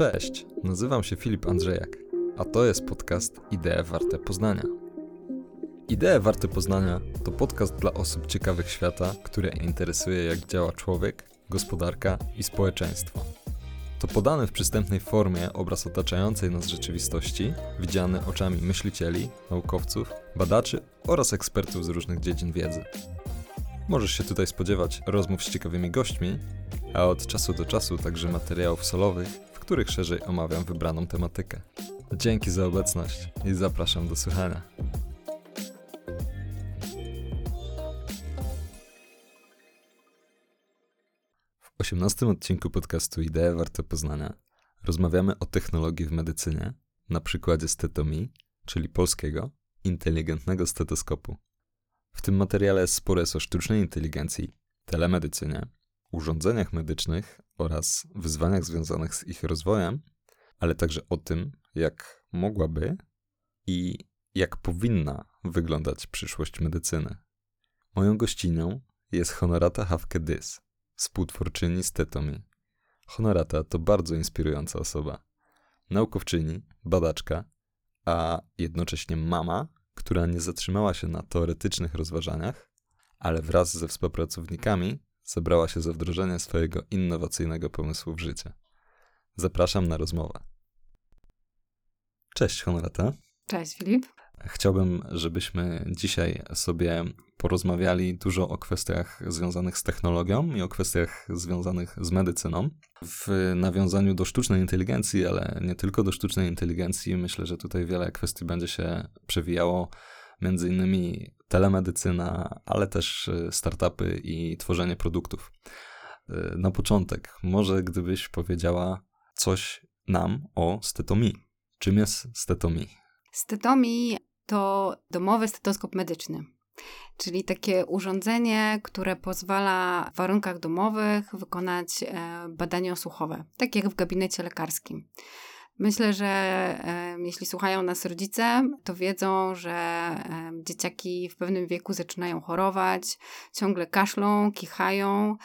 Cześć, nazywam się Filip Andrzejak, a to jest podcast Idee Warte Poznania. Idee Warte Poznania to podcast dla osób ciekawych świata, które interesuje jak działa człowiek, gospodarka i społeczeństwo. To podany w przystępnej formie obraz otaczającej nas rzeczywistości, widziany oczami myślicieli, naukowców, badaczy oraz ekspertów z różnych dziedzin wiedzy. Możesz się tutaj spodziewać rozmów z ciekawymi gośćmi, a od czasu do czasu także materiałów solowych, których szerzej omawiam wybraną tematykę. Dzięki za obecność i zapraszam do słuchania. W osiemnastym odcinku podcastu Idee Warte Poznania rozmawiamy o technologii w medycynie na przykładzie stetomi, czyli polskiego, inteligentnego stetoskopu. W tym materiale sporo jest o sztucznej inteligencji, telemedycynie, urządzeniach medycznych oraz wyzwaniach związanych z ich rozwojem, ale także o tym, jak mogłaby i jak powinna wyglądać przyszłość medycyny. Moją gościnią jest Honorata Hawke-Dys, współtwórczyni Stetomi. Honorata to bardzo inspirująca osoba. Naukowczyni, badaczka, a jednocześnie mama, która nie zatrzymała się na teoretycznych rozważaniach, ale wraz ze współpracownikami zabrała się za wdrożenie swojego innowacyjnego pomysłu w życie. Zapraszam na rozmowę. Cześć, Honorata. Cześć, Filip. Chciałbym, żebyśmy dzisiaj sobie porozmawiali dużo o kwestiach związanych z technologią i o kwestiach związanych z medycyną. W nawiązaniu do sztucznej inteligencji, ale nie tylko do sztucznej inteligencji, myślę, że tutaj wiele kwestii będzie się przewijało, między innymi telemedycyna, ale też y, startupy i tworzenie produktów. Y, na początek, może gdybyś powiedziała coś nam o stetomii. Czym jest stetomii? Stetomii to domowy stetoskop medyczny. Czyli takie urządzenie, które pozwala w warunkach domowych wykonać e, badania osłuchowe, tak jak w gabinecie lekarskim. Myślę, że e, jeśli słuchają nas rodzice, to wiedzą, że e, dzieciaki w pewnym wieku zaczynają chorować, ciągle kaszlą, kichają,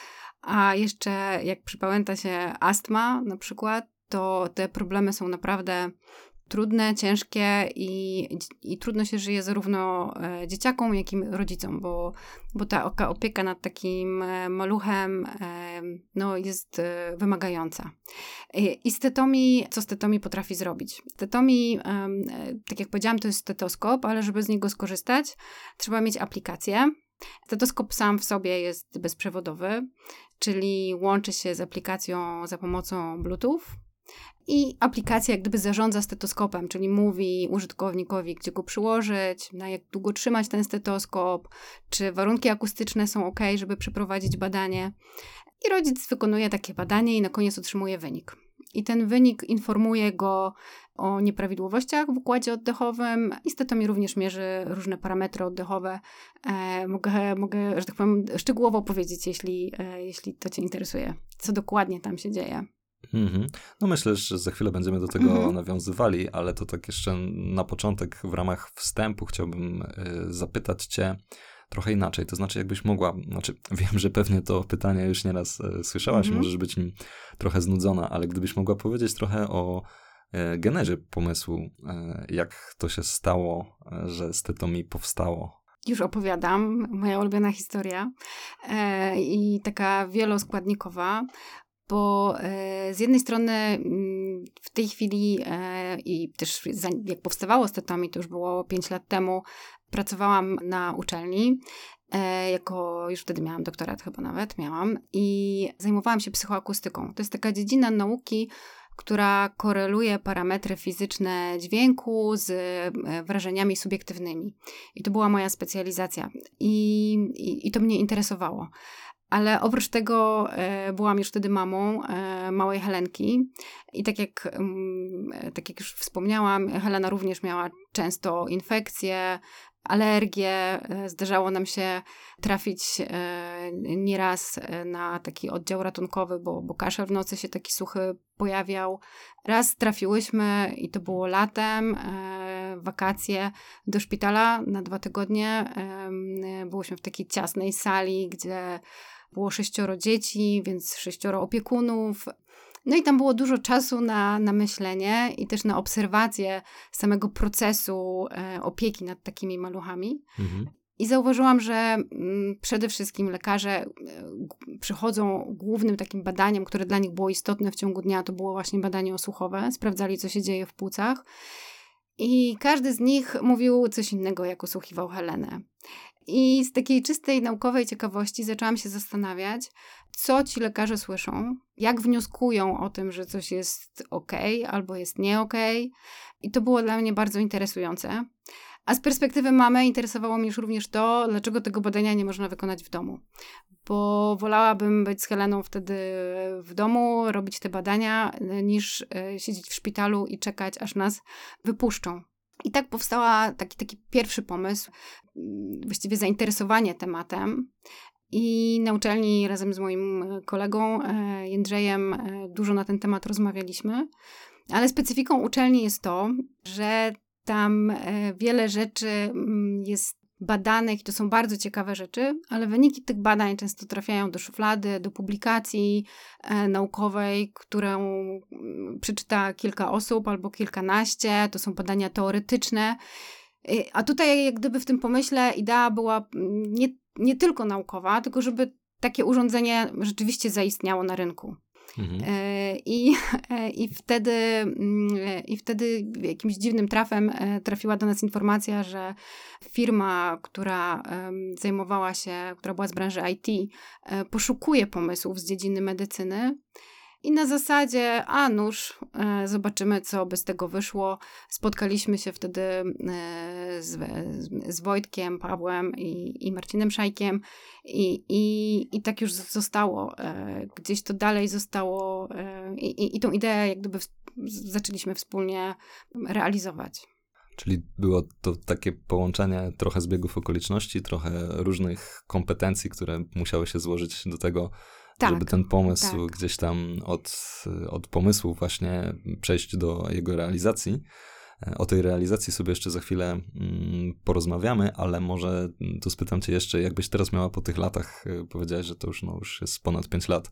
a jeszcze jak przypamięta się astma na przykład, to te problemy są naprawdę trudne, ciężkie i, i trudno się żyje zarówno e, dzieciakom, jak i rodzicom, bo, bo ta opieka nad takim e, maluchem e, no, jest wymagająca. I stetomi, co stetomi potrafi zrobić? Stetomi, tak jak powiedziałam, to jest stetoskop, ale żeby z niego skorzystać, trzeba mieć aplikację. Stetoskop sam w sobie jest bezprzewodowy, czyli łączy się z aplikacją za pomocą Bluetooth i aplikacja jak gdyby zarządza stetoskopem, czyli mówi użytkownikowi, gdzie go przyłożyć, na jak długo trzymać ten stetoskop, czy warunki akustyczne są ok, żeby przeprowadzić badanie. I rodzic wykonuje takie badanie i na koniec otrzymuje wynik. I ten wynik informuje go o nieprawidłowościach w układzie oddechowym i stetomi również mierzy różne parametry oddechowe. E, mogę, mogę, że tak powiem, szczegółowo powiedzieć, jeśli, e, jeśli to Cię interesuje, co dokładnie tam się dzieje. Mm-hmm. No myślę, że za chwilę będziemy do tego mm-hmm. nawiązywali, ale to tak jeszcze na początek w ramach wstępu chciałbym y, zapytać cię trochę inaczej. To znaczy, jakbyś mogła, znaczy wiem, że pewnie to pytanie już nieraz y, słyszałaś, mm-hmm. możesz być nim trochę znudzona, ale gdybyś mogła powiedzieć trochę o y, genezie pomysłu, jak to się stało, że Stetomi powstało. Już opowiadam, moja ulubiona historia e, i taka wieloskładnikowa bo e, z jednej strony mm, w tej chwili e, i też jak powstawało Stetomi, to już było 5 lat temu, pracowałam na uczelni. E, jako już wtedy miałam doktorat, chyba nawet miałam, i zajmowałam się psychoakustyką. To jest taka dziedzina nauki, która koreluje parametry fizyczne dźwięku z wrażeniami subiektywnymi. I to była moja specjalizacja. I, i, i to mnie interesowało. Ale oprócz tego e, byłam już wtedy mamą e, małej Helenki i tak jak, mm, e, tak jak już wspomniałam, Helena również miała często infekcje, alergie. Zdarzało nam się trafić nieraz na taki oddział ratunkowy, bo, bo kaszel w nocy się taki suchy pojawiał. Raz trafiłyśmy i to było latem, wakacje do szpitala na dwa tygodnie. Byłyśmy w takiej ciasnej sali, gdzie było sześcioro dzieci, więc sześcioro opiekunów. No i tam było dużo czasu na, na myślenie i też na obserwację samego procesu e, opieki nad takimi maluchami. Mhm. I zauważyłam, że mm, przede wszystkim lekarze e, przychodzą głównym takim badaniem, które dla nich było istotne w ciągu dnia, to było właśnie badanie osłuchowe. Sprawdzali, co się dzieje w płucach. I każdy z nich mówił coś innego, jak usłuchiwał Helenę. I z takiej czystej naukowej ciekawości zaczęłam się zastanawiać, co ci lekarze słyszą, jak wnioskują o tym, że coś jest ok albo jest nie ok. I to było dla mnie bardzo interesujące. A z perspektywy mamy interesowało mnie już również to, dlaczego tego badania nie można wykonać w domu. Bo wolałabym być z Heleną wtedy w domu, robić te badania, niż e, siedzieć w szpitalu i czekać, aż nas wypuszczą. I tak powstała taki, taki pierwszy pomysł, mm, właściwie zainteresowanie tematem. I na uczelni razem z moim e, kolegą e, Jędrzejem dużo na ten temat rozmawialiśmy. Ale specyfiką uczelni jest to, że tam e, wiele rzeczy mm, jest badanych, to są bardzo ciekawe rzeczy, ale wyniki tych badań często trafiają do szuflady, do publikacji e, naukowej, którą mm, przeczyta kilka osób albo kilkanaście. To są badania teoretyczne. A tutaj, jak gdyby w tym pomyśle, idea była mm, nie, nie tylko naukowa, tylko żeby takie urządzenie rzeczywiście zaistniało na rynku. Mhm. E, I, e, i, wtedy, mm, e, I wtedy jakimś dziwnym trafem trafiła do nas informacja, że firma, która zajmowała się, która była z branży IT, poszukuje pomysłów z dziedziny medycyny i na zasadzie, a nuż, e, zobaczymy, co by z tego wyszło. Spotkaliśmy się wtedy e, z, z Wojtkiem, Pawłem i, i Marcinem Szajkiem i, i, i tak już zostało. E, gdzieś to dalej zostało i, i, i tą ideę jak gdyby zaczęliśmy wspólnie realizować. Czyli było to takie połączenie trochę zbiegów okoliczności, trochę różnych kompetencji, które musiały się złożyć do tego, tak, żeby ten pomysł tak. gdzieś tam od, od pomysłu właśnie przejść do jego realizacji. E, o tej realizacji sobie jeszcze za chwilę mm, porozmawiamy, ale może tu spytam cię jeszcze, jakbyś teraz miała po tych latach, e, powiedziałeś, że to już, no, już jest ponad 5 lat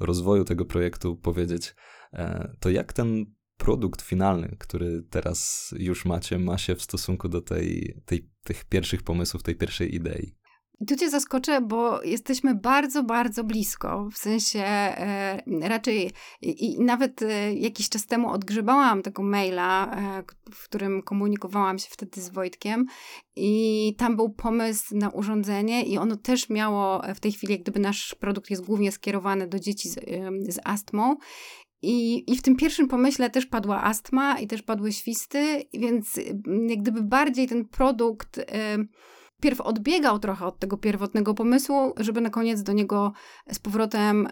rozwoju tego projektu, powiedzieć, e, to jak ten produkt finalny, który teraz już macie, ma się w stosunku do tej, tej, tych pierwszych pomysłów, tej pierwszej idei? I tu cię zaskoczę, bo jesteśmy bardzo, bardzo blisko. W sensie e, raczej i, i, nawet e, jakiś czas temu odgrzebałam tego maila, e, w którym komunikowałam się wtedy z Wojtkiem i tam był pomysł na urządzenie i ono też miało w tej chwili, jak gdyby nasz produkt jest głównie skierowany do dzieci z, z astmą i, I w tym pierwszym pomyśle też padła astma i też padły świsty, więc jak gdyby bardziej ten produkt... Pierw odbiegał trochę od tego pierwotnego pomysłu, żeby na koniec do niego z powrotem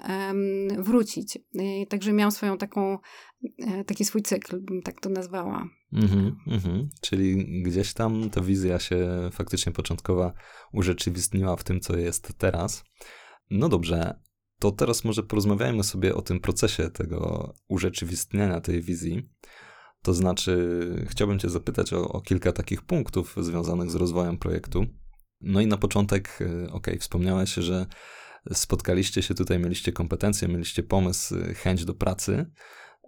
wrócić. Także miał swoją taką, e, taki swój cykl, bym tak to nazwała. Mhm, mhm. Czyli gdzieś tam ta wizja się faktycznie początkowa urzeczywistniła w tym, co jest teraz. No dobrze, to teraz może porozmawiajmy sobie o tym procesie tego urzeczywistniania tej wizji. To znaczy, chciałbym Cię zapytać o, o, kilka takich punktów związanych z rozwojem projektu. No i na początek, y, ok, wspomniałeś, że spotkaliście się tutaj, mieliście kompetencje, mieliście pomysł, y, chęć do pracy.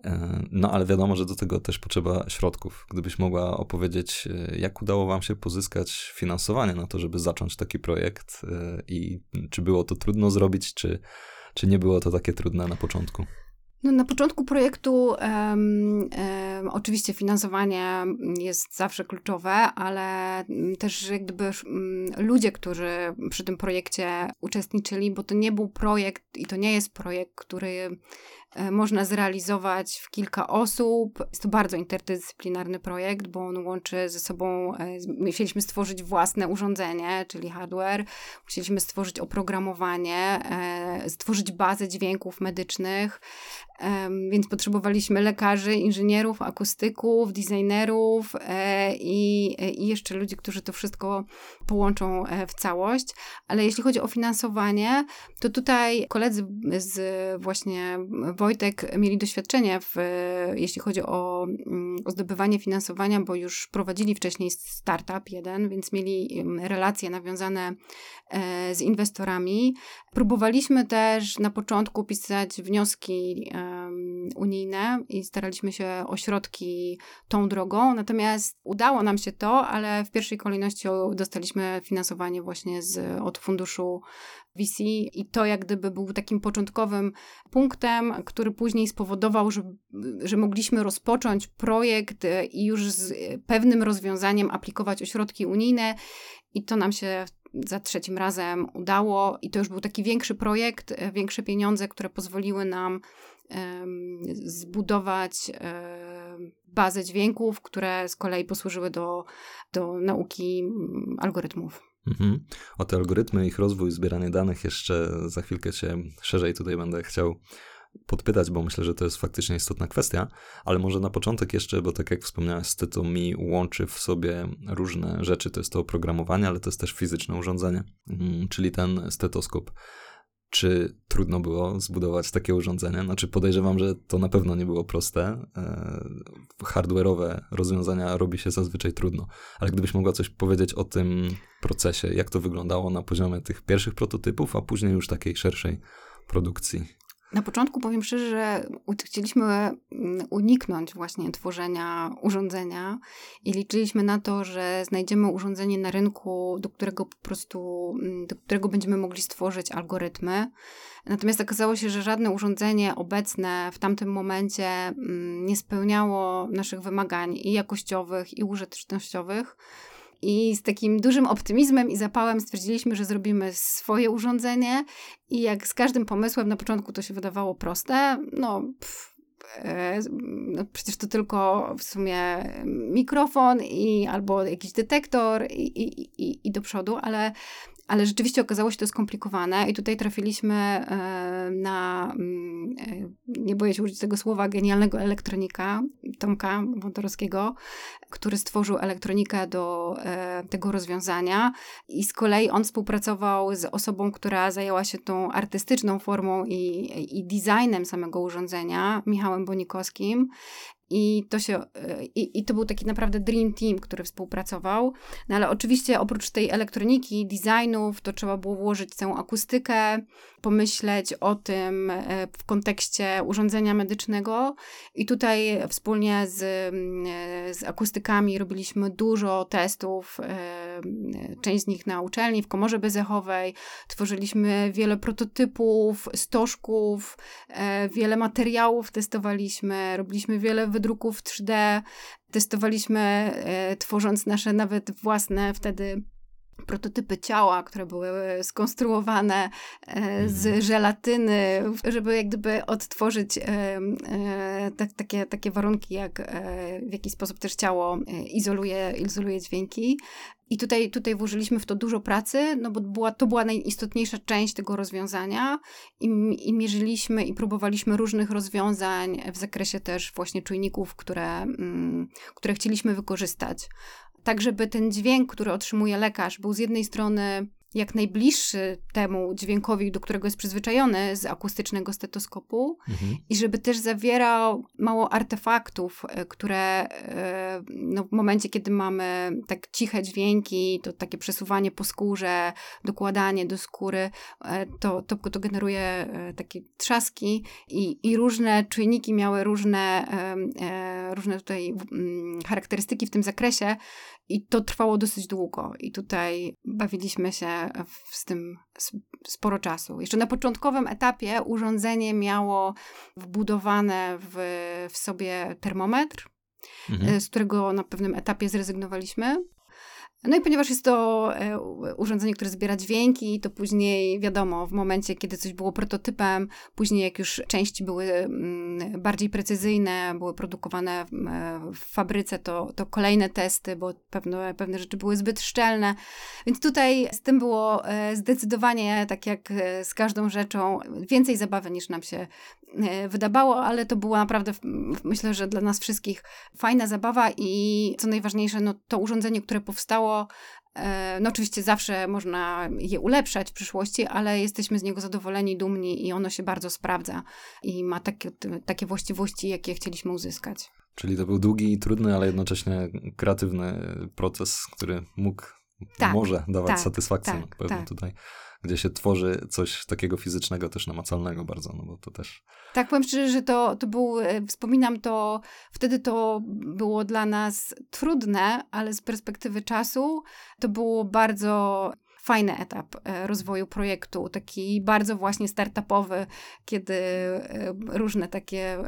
Y, no, ale wiadomo, że do tego też potrzeba środków. Gdybyś mogła opowiedzieć, jak udało Wam się pozyskać finansowanie na to, żeby zacząć taki projekt i czy było to trudno zrobić, czy, czy nie było to takie trudne na początku? No, na początku projektu um, um, oczywiście finansowanie jest zawsze kluczowe, ale też jak gdyby um, ludzie, którzy przy tym projekcie uczestniczyli, bo to nie był projekt i to nie jest projekt, który można zrealizować w kilka osób. Jest to bardzo interdyscyplinarny projekt, bo on łączy ze sobą, e, musieliśmy stworzyć własne urządzenie, czyli hardware, musieliśmy stworzyć oprogramowanie, e, stworzyć bazę dźwięków medycznych, więc potrzebowaliśmy lekarzy, inżynierów, akustyków, designerów i, i jeszcze ludzi, którzy to wszystko połączą w całość. Ale jeśli chodzi o finansowanie, to tutaj koledzy z właśnie Wojtek mieli doświadczenie, w, jeśli chodzi o, mm, o zdobywanie finansowania, bo już prowadzili wcześniej startup jeden, więc mieli relacje nawiązane e, z inwestorami. Próbowaliśmy też na początku pisać wnioski unijne i staraliśmy się o środki tą drogą. Natomiast udało nam się to, ale w pierwszej kolejności dostaliśmy finansowanie właśnie z, od funduszu VC i to jak gdyby był takim początkowym punktem, który później spowodował, że, że mogliśmy rozpocząć projekt i już z pewnym rozwiązaniem aplikować o środki unijne i to nam się za trzecim razem udało i to już był taki większy projekt, większe pieniądze, które pozwoliły nam zbudować bazę dźwięków, które z kolei posłużyły do, do nauki um, algorytmów. Mhm. O te algorytmy, ich rozwój, zbieranie danych jeszcze za chwilkę się szerzej tutaj będę chciał podpytać, bo myślę, że to jest faktycznie istotna kwestia, ale może na początek jeszcze, bo tak jak wspomniałeś, mi łączy w sobie różne rzeczy. To jest to oprogramowanie, ale to jest też fizyczne urządzenie, mm, czyli ten stetoskop. Czy trudno było zbudować takie urządzenie? Znaczy podejrzewam, że to na pewno nie było proste. E, hardware'owe rozwiązania robi się zazwyczaj trudno. Ale gdybyś mogła coś powiedzieć o tym procesie, jak to wyglądało na poziomie tych pierwszych prototypów, a później już takiej szerszej produkcji. Na początku powiem szczerze, że chcieliśmy mm, uniknąć właśnie tworzenia urządzenia i liczyliśmy na to, że znajdziemy urządzenie na rynku, do którego po prostu, mm, do którego będziemy mogli stworzyć algorytmy. Natomiast okazało się, że żadne urządzenie obecne w tamtym momencie mm, nie spełniało naszych wymagań i jakościowych, i użytecznościowych. I z takim dużym optymizmem i zapałem stwierdziliśmy, że zrobimy swoje urządzenie. I jak z każdym pomysłem, na początku to się wydawało proste, no. Pff, e, no przecież to tylko w sumie mikrofon i albo jakiś detektor i, i, i, i do przodu, ale ale rzeczywiście okazało się to skomplikowane i tutaj trafiliśmy e, na, mm, e, nie boję się użyć tego słowa, genialnego elektronika, Tomka Wątorowskiego, który stworzył elektronikę do e, tego rozwiązania. I z kolei on współpracował z osobą, która zajęła się tą artystyczną formą i, i designem samego urządzenia, Michałem Bonikowskim i to, się, i, I to był taki naprawdę dream team, który współpracował. No ale oczywiście oprócz tej elektroniki, designów, to trzeba było włożyć całą akustykę, pomyśleć o tym e, w kontekście urządzenia medycznego. I tutaj wspólnie z, e, z akustykami robiliśmy dużo testów, e, część z nich na uczelni, w komorze bezechowej. Tworzyliśmy wiele prototypów, stożków, wiele materiałów testowaliśmy, robiliśmy wiele wydruków 3D. Testowaliśmy, e, tworząc nasze nawet własne wtedy prototypy ciała, które były skonstruowane e, z mhm. żelatyny, żeby jak gdyby odtworzyć e, tak, takie, takie warunki, jak w jaki sposób też ciało izoluje, izoluje dźwięki. I tutaj, tutaj włożyliśmy w to dużo pracy, no bo była, to była najistotniejsza część tego rozwiązania i, i mierzyliśmy i próbowaliśmy różnych rozwiązań w zakresie też właśnie czujników, które, mm, które chcieliśmy wykorzystać. Tak, żeby ten dźwięk, który otrzymuje lekarz, był z jednej strony jak najbliższy temu dźwiękowi, do którego jest przyzwyczajony z akustycznego stetoskopu mhm. i żeby też zawierał mało artefaktów, e, które e, no, w momencie, kiedy mamy tak ciche dźwięki, to takie przesuwanie po skórze, dokładanie do skóry, e, to, to, to generuje takie trzaski i, i różne czujniki miały różne, różne tutaj mm, charakterystyki w tym zakresie, i to trwało dosyć długo, i tutaj bawiliśmy się z tym sporo czasu. Jeszcze na początkowym etapie urządzenie miało wbudowane w, w sobie termometr, mhm. z którego na pewnym etapie zrezygnowaliśmy. No i ponieważ jest to e, urządzenie, które zbiera dźwięki, to później wiadomo, w momencie, kiedy coś było prototypem, później jak już części były mm, bardziej precyzyjne, były produkowane w e, fabryce, to, to kolejne testy, bo pewne, pewne rzeczy były zbyt szczelne. Więc tutaj z tym było e, zdecydowanie, tak jak z każdą rzeczą, więcej zabawy niż nam się wydawało, ale to była naprawdę, myślę, że dla nas wszystkich fajna zabawa i co najważniejsze, no to urządzenie, które powstało, E, no oczywiście zawsze można je ulepszać w przyszłości, ale jesteśmy z niego zadowoleni, dumni i ono się bardzo sprawdza i ma takie, takie właściwości, jakie chcieliśmy uzyskać. Czyli to był długi i trudny, ale jednocześnie kreatywny proces, który mógł, tak, może dawać tak, satysfakcję. Tak, pewnie tak. tutaj gdzie się tworzy coś takiego fizycznego, też namacalnego bardzo, no bo to też... Tak, powiem szczerze, że to, to był, e, wspominam to, wtedy to było dla nas trudne, ale z perspektywy czasu to było bardzo fajny etap e, rozwoju projektu, taki bardzo właśnie startupowy, kiedy e, różne takie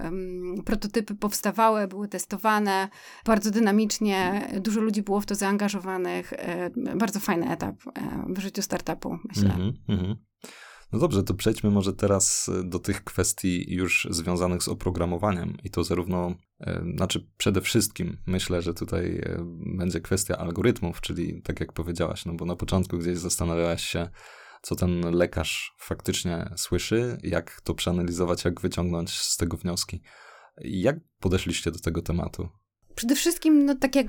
prototypy powstawały, były testowane, bardzo dynamicznie, dużo ludzi było w to zaangażowanych. E, bardzo fajny etap w życiu startupu, myślę. Mm -hmm. No dobrze, to przejdźmy może teraz e, do tych kwestii już związanych z oprogramowaniem i to zarówno, e, znaczy przede wszystkim myślę, że tutaj e, będzie kwestia algorytmów, czyli tak jak powiedziałaś, no bo na początku gdzieś zastanawiałaś się, co ten lekarz faktycznie słyszy, jak to przeanalizować, jak wyciągnąć z tego wnioski. Jak podeszliście do tego tematu? Przede wszystkim, no tak jak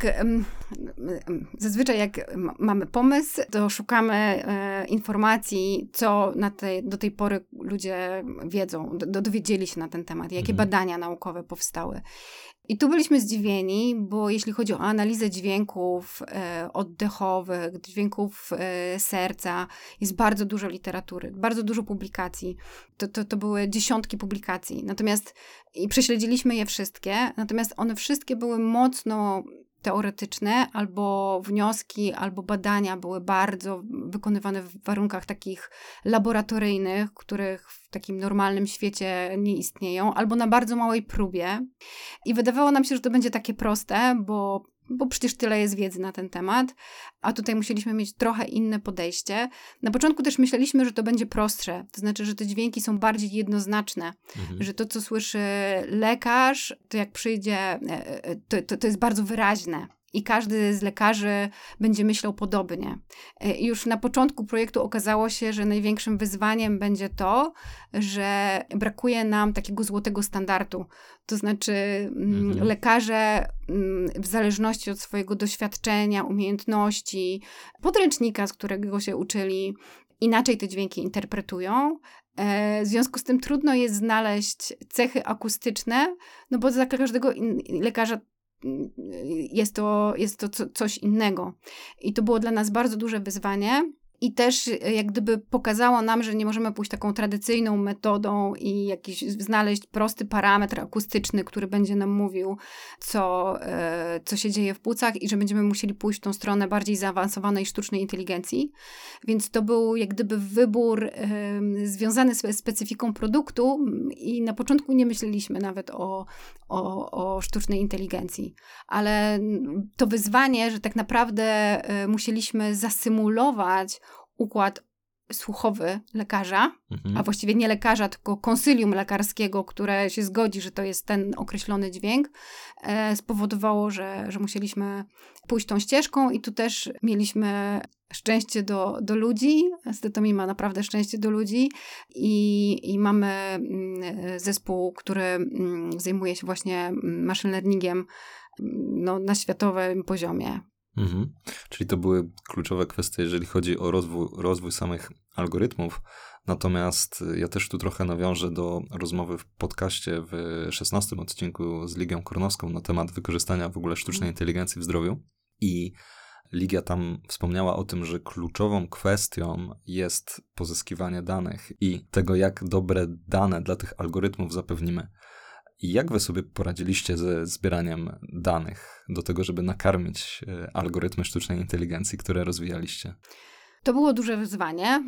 zazwyczaj jak mamy pomysł, to szukamy e, informacji, co na tej, do tej pory ludzie wiedzą, do, dowiedzieli się na ten temat, jakie mhm. badania naukowe powstały. I tu byliśmy zdziwieni, bo jeśli chodzi o analizę dźwięków e, oddechowych, dźwięków e, serca, jest bardzo dużo literatury, bardzo dużo publikacji. To, to, to były dziesiątki publikacji. Natomiast i prześledziliśmy je wszystkie, natomiast one wszystkie były mocno teoretyczne, albo wnioski, albo badania były bardzo wykonywane w warunkach takich laboratoryjnych, których w takim normalnym świecie nie istnieją, albo na bardzo małej próbie. I wydawało nam się, że to będzie takie proste, bo bo przecież tyle jest wiedzy na ten temat, a tutaj musieliśmy mieć trochę inne podejście. Na początku też myśleliśmy, że to będzie prostsze, to znaczy, że te dźwięki są bardziej jednoznaczne, mhm. że to, co słyszy lekarz, to jak przyjdzie, e, e, to, to, to jest bardzo wyraźne i każdy z lekarzy będzie myślał podobnie. E, już na początku projektu okazało się, że największym wyzwaniem będzie to, że brakuje nam takiego złotego standardu. To znaczy, mm, mhm. lekarze mm, w zależności od swojego doświadczenia, umiejętności, podręcznika, z którego się uczyli, inaczej te dźwięki interpretują. E, w związku z tym trudno jest znaleźć cechy akustyczne, no bo dla każdego lekarza jest to, jest to coś innego. I to było dla nas bardzo duże wyzwanie i też e, jak gdyby pokazało nam, że nie możemy pójść taką tradycyjną metodą i jakiś znaleźć prosty parametr akustyczny, który będzie nam mówił, co, e, co się dzieje w płucach i że będziemy musieli pójść w tą stronę bardziej zaawansowanej sztucznej inteligencji. Więc to był jak gdyby wybór związany z specyfiką produktu i na początku nie myśleliśmy nawet o, o, o sztucznej inteligencji. Ale to wyzwanie, że tak naprawdę e, musieliśmy zasymulować układ słuchowy lekarza, mhm. a właściwie nie lekarza, tylko konsylium lekarskiego, które się zgodzi, że to jest ten określony dźwięk, e, spowodowało, że, że musieliśmy pójść tą ścieżką i tu też mieliśmy szczęście do, do ludzi. Stetomi ma naprawdę szczęście do ludzi i, i mamy mm, zespół, który mm, zajmuje się właśnie mm, machine learningiem no, na światowym poziomie. Mhm. Czyli to były kluczowe kwestie, jeżeli chodzi o rozwój, rozwój samych algorytmów. Natomiast ja też tu trochę nawiążę do rozmowy w podcaście w 16 odcinku z Ligią Kornowską na temat wykorzystania w ogóle sztucznej mhm. inteligencji w zdrowiu. I Ligia tam wspomniała o tym, że kluczową kwestią jest pozyskiwanie danych i tego, jak dobre dane dla tych algorytmów zapewnimy. Jak wy sobie poradziliście ze zbieraniem danych do tego, żeby nakarmić e, algorytmy sztucznej inteligencji, które rozwijaliście? To było duże wyzwanie,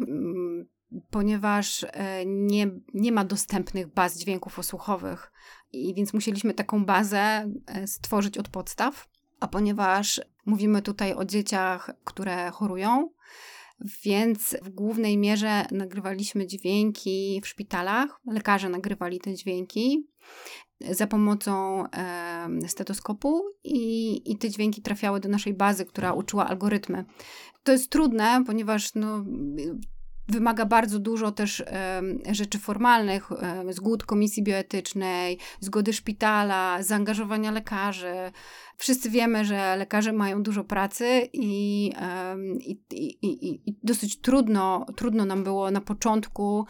ponieważ e, nie, nie ma dostępnych baz dźwięków osłuchowych, i więc musieliśmy taką bazę e, stworzyć od podstaw. A ponieważ mówimy tutaj o dzieciach, które chorują, więc w głównej mierze nagrywaliśmy dźwięki w szpitalach. Lekarze nagrywali te dźwięki za pomocą e, stetoskopu i, i te dźwięki trafiały do naszej bazy, która uczyła algorytmy. To jest trudne, ponieważ no, wymaga bardzo dużo też e, rzeczy formalnych, e, zgód komisji bioetycznej, zgody szpitala, zaangażowania lekarzy. Wszyscy wiemy, że lekarze mają dużo pracy i, i, i, i, dosyć trudno, trudno nam było na początku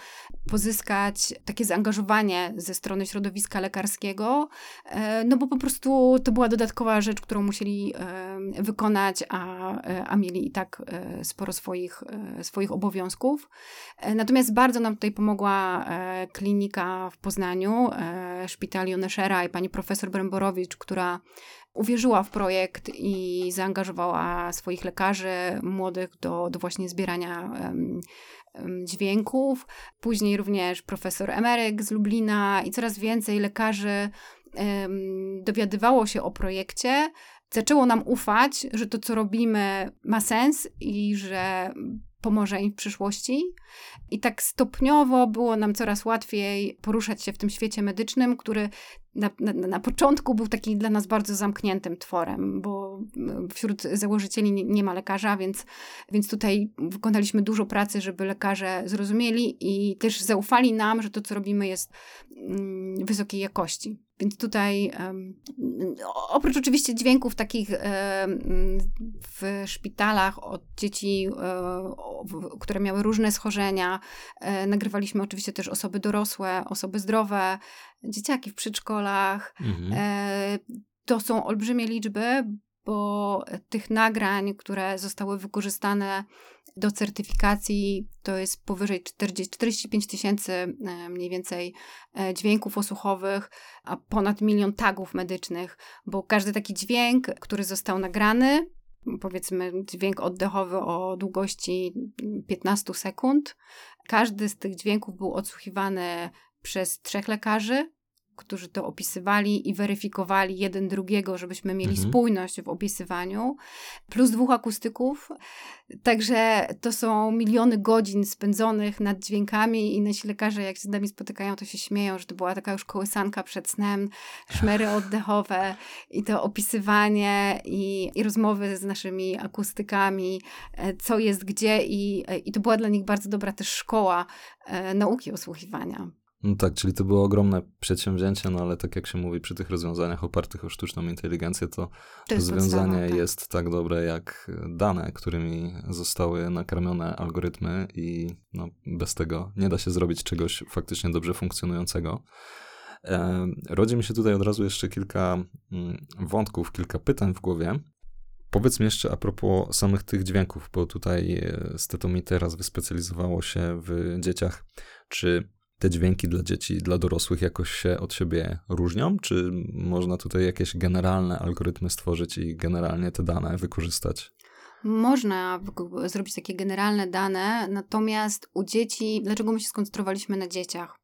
pozyskać takie zaangażowanie ze strony środowiska lekarskiego, e, no bo po prostu to była dodatkowa rzecz, którą musieli wykonać, a, a mieli i tak e, sporo swoich, e, swoich obowiązków. Natomiast bardzo nam tutaj pomogła klinika w Poznaniu, szpital Joneszera i pani profesor Bremborowicz, która uwierzyła w projekt i zaangażowała swoich lekarzy młodych do, do właśnie zbierania um, dźwięków. Później również profesor Emeryk z Lublina i coraz więcej lekarzy um, dowiadywało się o projekcie. Zaczęło nam ufać, że to, co robimy, ma sens i że pomoże im w przyszłości. I tak stopniowo było nam coraz łatwiej poruszać się w tym świecie medycznym, który na, na, na, początku był taki dla nas bardzo zamkniętym tworem, bo wśród założycieli nie, nie, ma lekarza, więc, więc tutaj wykonaliśmy dużo pracy, żeby lekarze zrozumieli i też zaufali nam, że to, co robimy, jest mm, wysokiej jakości. Więc tutaj, oprócz oczywiście dźwięków takich w szpitalach od dzieci, um, które miały różne schorzenia, e, nagrywaliśmy oczywiście też osoby dorosłe, osoby zdrowe, dzieciaki w przedszkolach. Mhm. E, to są olbrzymie liczby, bo tych nagrań, które zostały wykorzystane do certyfikacji, to jest powyżej 40, 45 tysięcy e, mniej więcej e, dźwięków osłuchowych, a ponad milion tagów medycznych, bo każdy taki dźwięk, który został nagrany, powiedzmy dźwięk oddechowy o długości 15 sekund, każdy z tych dźwięków był odsłuchiwany przez trzech lekarzy, którzy to opisywali i weryfikowali jeden drugiego, żebyśmy mieli mhm. spójność w opisywaniu, plus dwóch akustyków. Także to są miliony godzin spędzonych nad dźwiękami i nasi lekarze, jak się z nami spotykają, to się śmieją, że to była taka już kołysanka przed snem, szmery oddechowe i to opisywanie i, i rozmowy z naszymi akustykami, e, co jest gdzie i, e, i to była dla nich bardzo dobra też szkoła e, nauki osłuchiwania. No tak, czyli to było ogromne przedsięwzięcie, no ale tak jak się mówi przy tych rozwiązaniach opartych o sztuczną inteligencję, to, to rozwiązanie jest, tak. jest tak dobre jak dane, którymi zostały nakarmione algorytmy i no, bez tego nie da się zrobić czegoś faktycznie dobrze funkcjonującego. E, rodzi mi się tutaj od razu jeszcze kilka mm, wątków, kilka pytań w głowie. Powiedz mi jeszcze a propos samych tych dźwięków, bo tutaj e, Stetomi teraz wyspecjalizowało się w dzieciach. Czy te dźwięki dla dzieci, dla dorosłych jakoś się od siebie różnią? Czy można tutaj jakieś generalne algorytmy stworzyć i generalnie te dane wykorzystać? Można zrobić takie generalne dane, natomiast u dzieci, dlaczego my się skoncentrowaliśmy na dzieciach?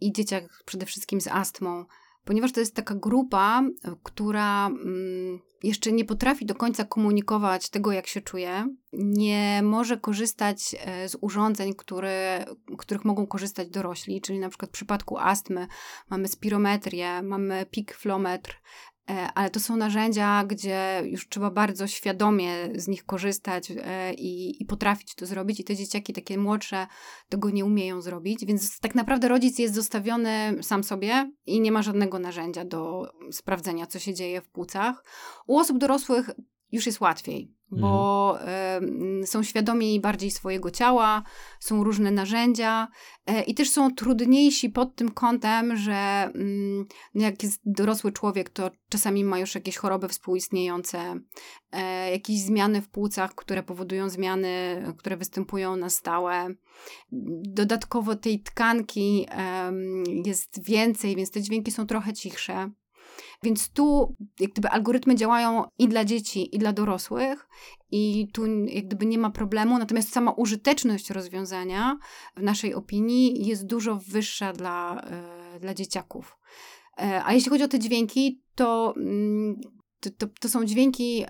I dzieciach przede wszystkim z astmą, ponieważ to jest taka grupa, która mm, jeszcze nie potrafi do końca komunikować tego, jak się czuje, nie może korzystać e, z urządzeń, które, których mogą korzystać dorośli, czyli na przykład w przypadku astmy mamy spirometrię, mamy pikflometr, E, ale to są narzędzia, gdzie już trzeba bardzo świadomie z nich korzystać e, i, i, potrafić to zrobić, i te dzieciaki takie młodsze tego nie umieją zrobić, więc tak naprawdę rodzic jest zostawiony sam sobie i nie ma żadnego narzędzia do sprawdzenia, co się dzieje w płucach. U osób dorosłych już jest łatwiej bo y, są świadomi bardziej swojego ciała, są różne narzędzia y, i też są trudniejsi pod tym kątem, że y, jak jest dorosły człowiek, to czasami ma już jakieś choroby współistniejące, e, jakieś zmiany w płucach, które powodują zmiany, które występują na stałe. Dodatkowo tej tkanki jest więcej, więc te dźwięki są trochę cichsze. Więc tu jak gdyby algorytmy działają i dla dzieci, i dla dorosłych, i tu jak gdyby nie ma problemu, natomiast sama użyteczność rozwiązania w naszej opinii jest dużo wyższa dla, e, dla dzieciaków. E, a jeśli chodzi o te dźwięki, to mm, to, to, to, są dźwięki,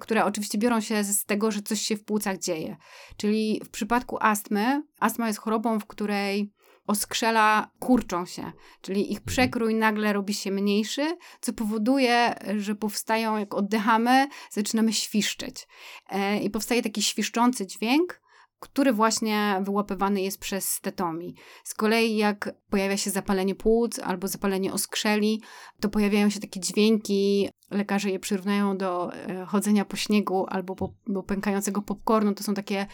które oczywiście biorą się z tego, że coś się w płucach dzieje. Czyli w przypadku astmy, astma jest chorobą, w której oskrzela kurczą się, czyli ich mhm. przekrój nagle robi się mniejszy, co powoduje, że powstają, jak oddychamy, zaczynamy świszczeć. E, I powstaje taki świszczący dźwięk, który właśnie wyłapywany jest przez stetomi. Z kolei jak pojawia się zapalenie płuc albo zapalenie oskrzeli, to pojawiają się takie dźwięki lekarze je przyrównają do e, chodzenia po śniegu albo po, do pękającego popcornu. To są takie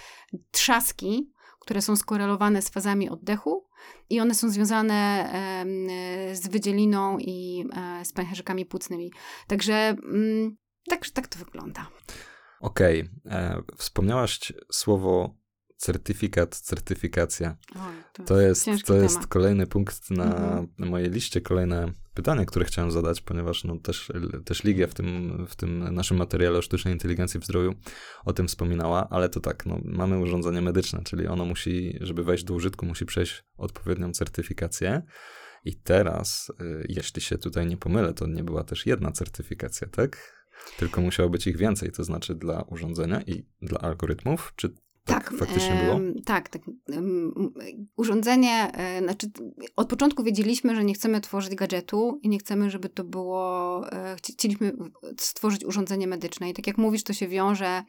trzaski, które są skorelowane z fazami oddechu i one są związane z wydzieliną i e, z pęcherzykami płucnymi. Także mm, tak, tak to wygląda. Okej. Okay. E, wspomniałaś słowo certyfikat, certyfikacja. to, to jest, to jest kolejny punkt na, mhm. na mojej liście, kolejne pytanie, które chciałem zadać, ponieważ no, też, też Ligia w tym, w tym naszym materiale o sztucznej inteligencji w zdrowiu o tym wspominała, ale to tak, no, mamy urządzenie medyczne, czyli ono musi, żeby wejść do użytku, musi przejść odpowiednią certyfikację. I teraz, y, jeśli się tutaj nie pomylę, to nie była też jedna certyfikacja, tak? Tylko musiało być ich więcej, to znaczy dla urządzenia i dla algorytmów, czy tak, tak faktycznie było? tak, tak. Urządzenie, e, znaczy od początku wiedzieliśmy, że nie chcemy tworzyć gadżetu i nie chcemy, żeby to było, e, chcieliśmy stworzyć urządzenie medyczne i tak jak mówisz, to się wiąże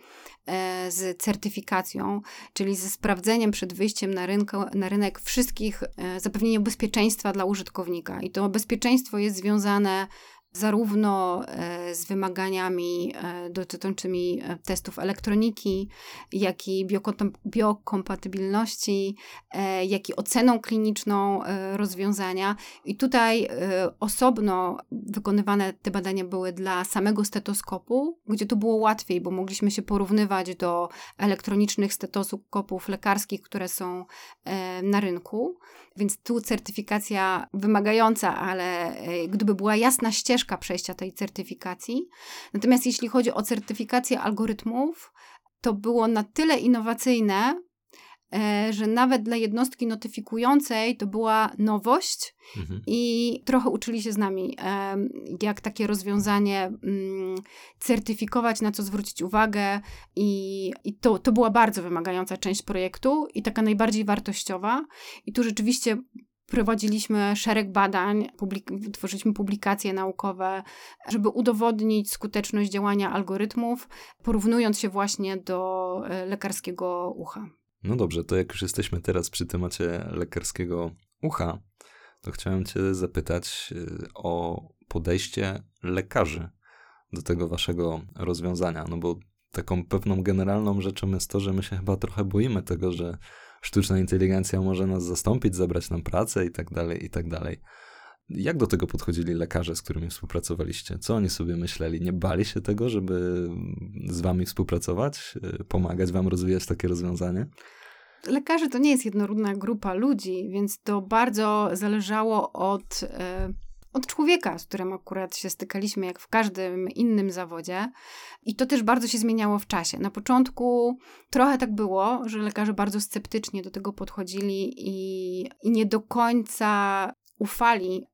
e, z certyfikacją, czyli ze sprawdzeniem przed wyjściem na, na rynek wszystkich, zapewnieniem bezpieczeństwa dla użytkownika i to bezpieczeństwo jest związane zarówno e, z wymaganiami e, dotyczącymi e, testów elektroniki, jak i biokompatybilności, jak i oceną kliniczną rozwiązania. I tutaj osobno wykonywane te badania były dla samego stetoskopu, gdzie to było łatwiej, bo mogliśmy się porównywać do elektronicznych stetoskopów lekarskich, które są na rynku. Więc tu certyfikacja wymagająca, ale gdyby była jasna ścieżka, ścieżka przejścia tej certyfikacji. Natomiast jeśli chodzi o certyfikację algorytmów, to było na tyle innowacyjne, e, że nawet dla jednostki notyfikującej to była nowość mhm. i trochę uczyli się z nami, e, jak takie rozwiązanie mm, certyfikować, na co zwrócić uwagę i, i to, to była bardzo wymagająca część projektu i taka najbardziej wartościowa i tu rzeczywiście Prowadziliśmy szereg badań, publik- tworzyliśmy publikacje naukowe, żeby udowodnić skuteczność działania algorytmów, porównując się właśnie do e, lekarskiego ucha. No dobrze, to jak już jesteśmy teraz przy temacie lekarskiego ucha, to chciałem Cię zapytać e, o podejście lekarzy do tego Waszego rozwiązania. No bo taką pewną generalną rzeczą jest to, że my się chyba trochę boimy tego, że sztuczna inteligencja może nas zastąpić, zabrać nam pracę i tak dalej, i tak dalej. Jak do tego podchodzili lekarze, z którymi współpracowaliście? Co oni sobie myśleli? Nie bali się tego, żeby z wami współpracować, y, pomagać wam rozwijać takie rozwiązanie? Lekarze to nie jest jednorodna grupa ludzi, więc to bardzo zależało od. Yy od człowieka, z którym akurat się stykaliśmy, jak w każdym innym zawodzie. I to też bardzo się zmieniało w czasie. Na początku trochę tak było, że lekarze bardzo sceptycznie do tego podchodzili i, i nie do końca ufali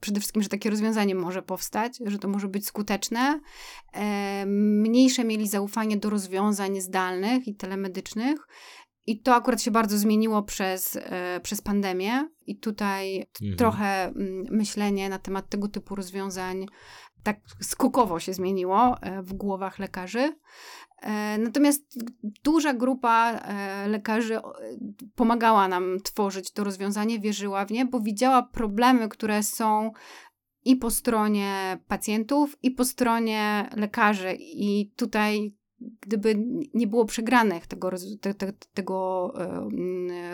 przede wszystkim, że takie rozwiązanie może powstać, że to może być skuteczne. E, mniejsze mieli zaufanie do rozwiązań zdalnych i telemedycznych. I to akurat się bardzo zmieniło przez, e, przez pandemię, i tutaj mhm. trochę mm, myślenie na temat tego typu rozwiązań tak skokowo się zmieniło e, w głowach lekarzy. E, natomiast duża grupa lekarzy pomagała nam tworzyć to rozwiązanie, wierzyła w nie, bo widziała problemy, które są i po stronie pacjentów, i po stronie lekarzy. I tutaj gdyby nie było przegranych tego, te, te, tego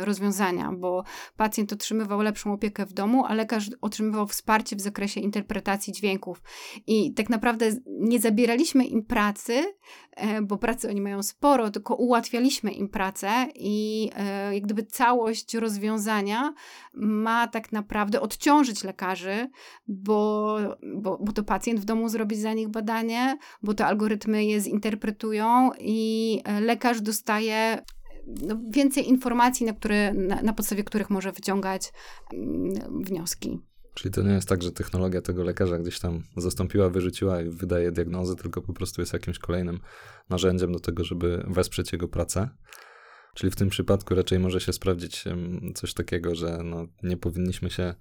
rozwiązania, bo pacjent otrzymywał lepszą opiekę w domu, a lekarz otrzymywał wsparcie w zakresie interpretacji dźwięków. I tak naprawdę nie zabieraliśmy im pracy, e, bo pracy oni mają sporo, tylko ułatwialiśmy im pracę i e, jak gdyby całość rozwiązania ma tak naprawdę odciążyć lekarzy, bo, bo, bo to pacjent w domu zrobi za nich badanie, bo te algorytmy je zinterpretują, i e, lekarz dostaje no, więcej informacji, na, które, na, na podstawie których może wyciągać mm, wnioski. Czyli to nie jest tak, że technologia tego lekarza gdzieś tam zastąpiła, wyrzuciła i wydaje diagnozy, tylko po prostu jest jakimś kolejnym narzędziem do tego, żeby wesprzeć jego pracę. Czyli w tym przypadku raczej może się sprawdzić coś takiego, że no, nie powinniśmy się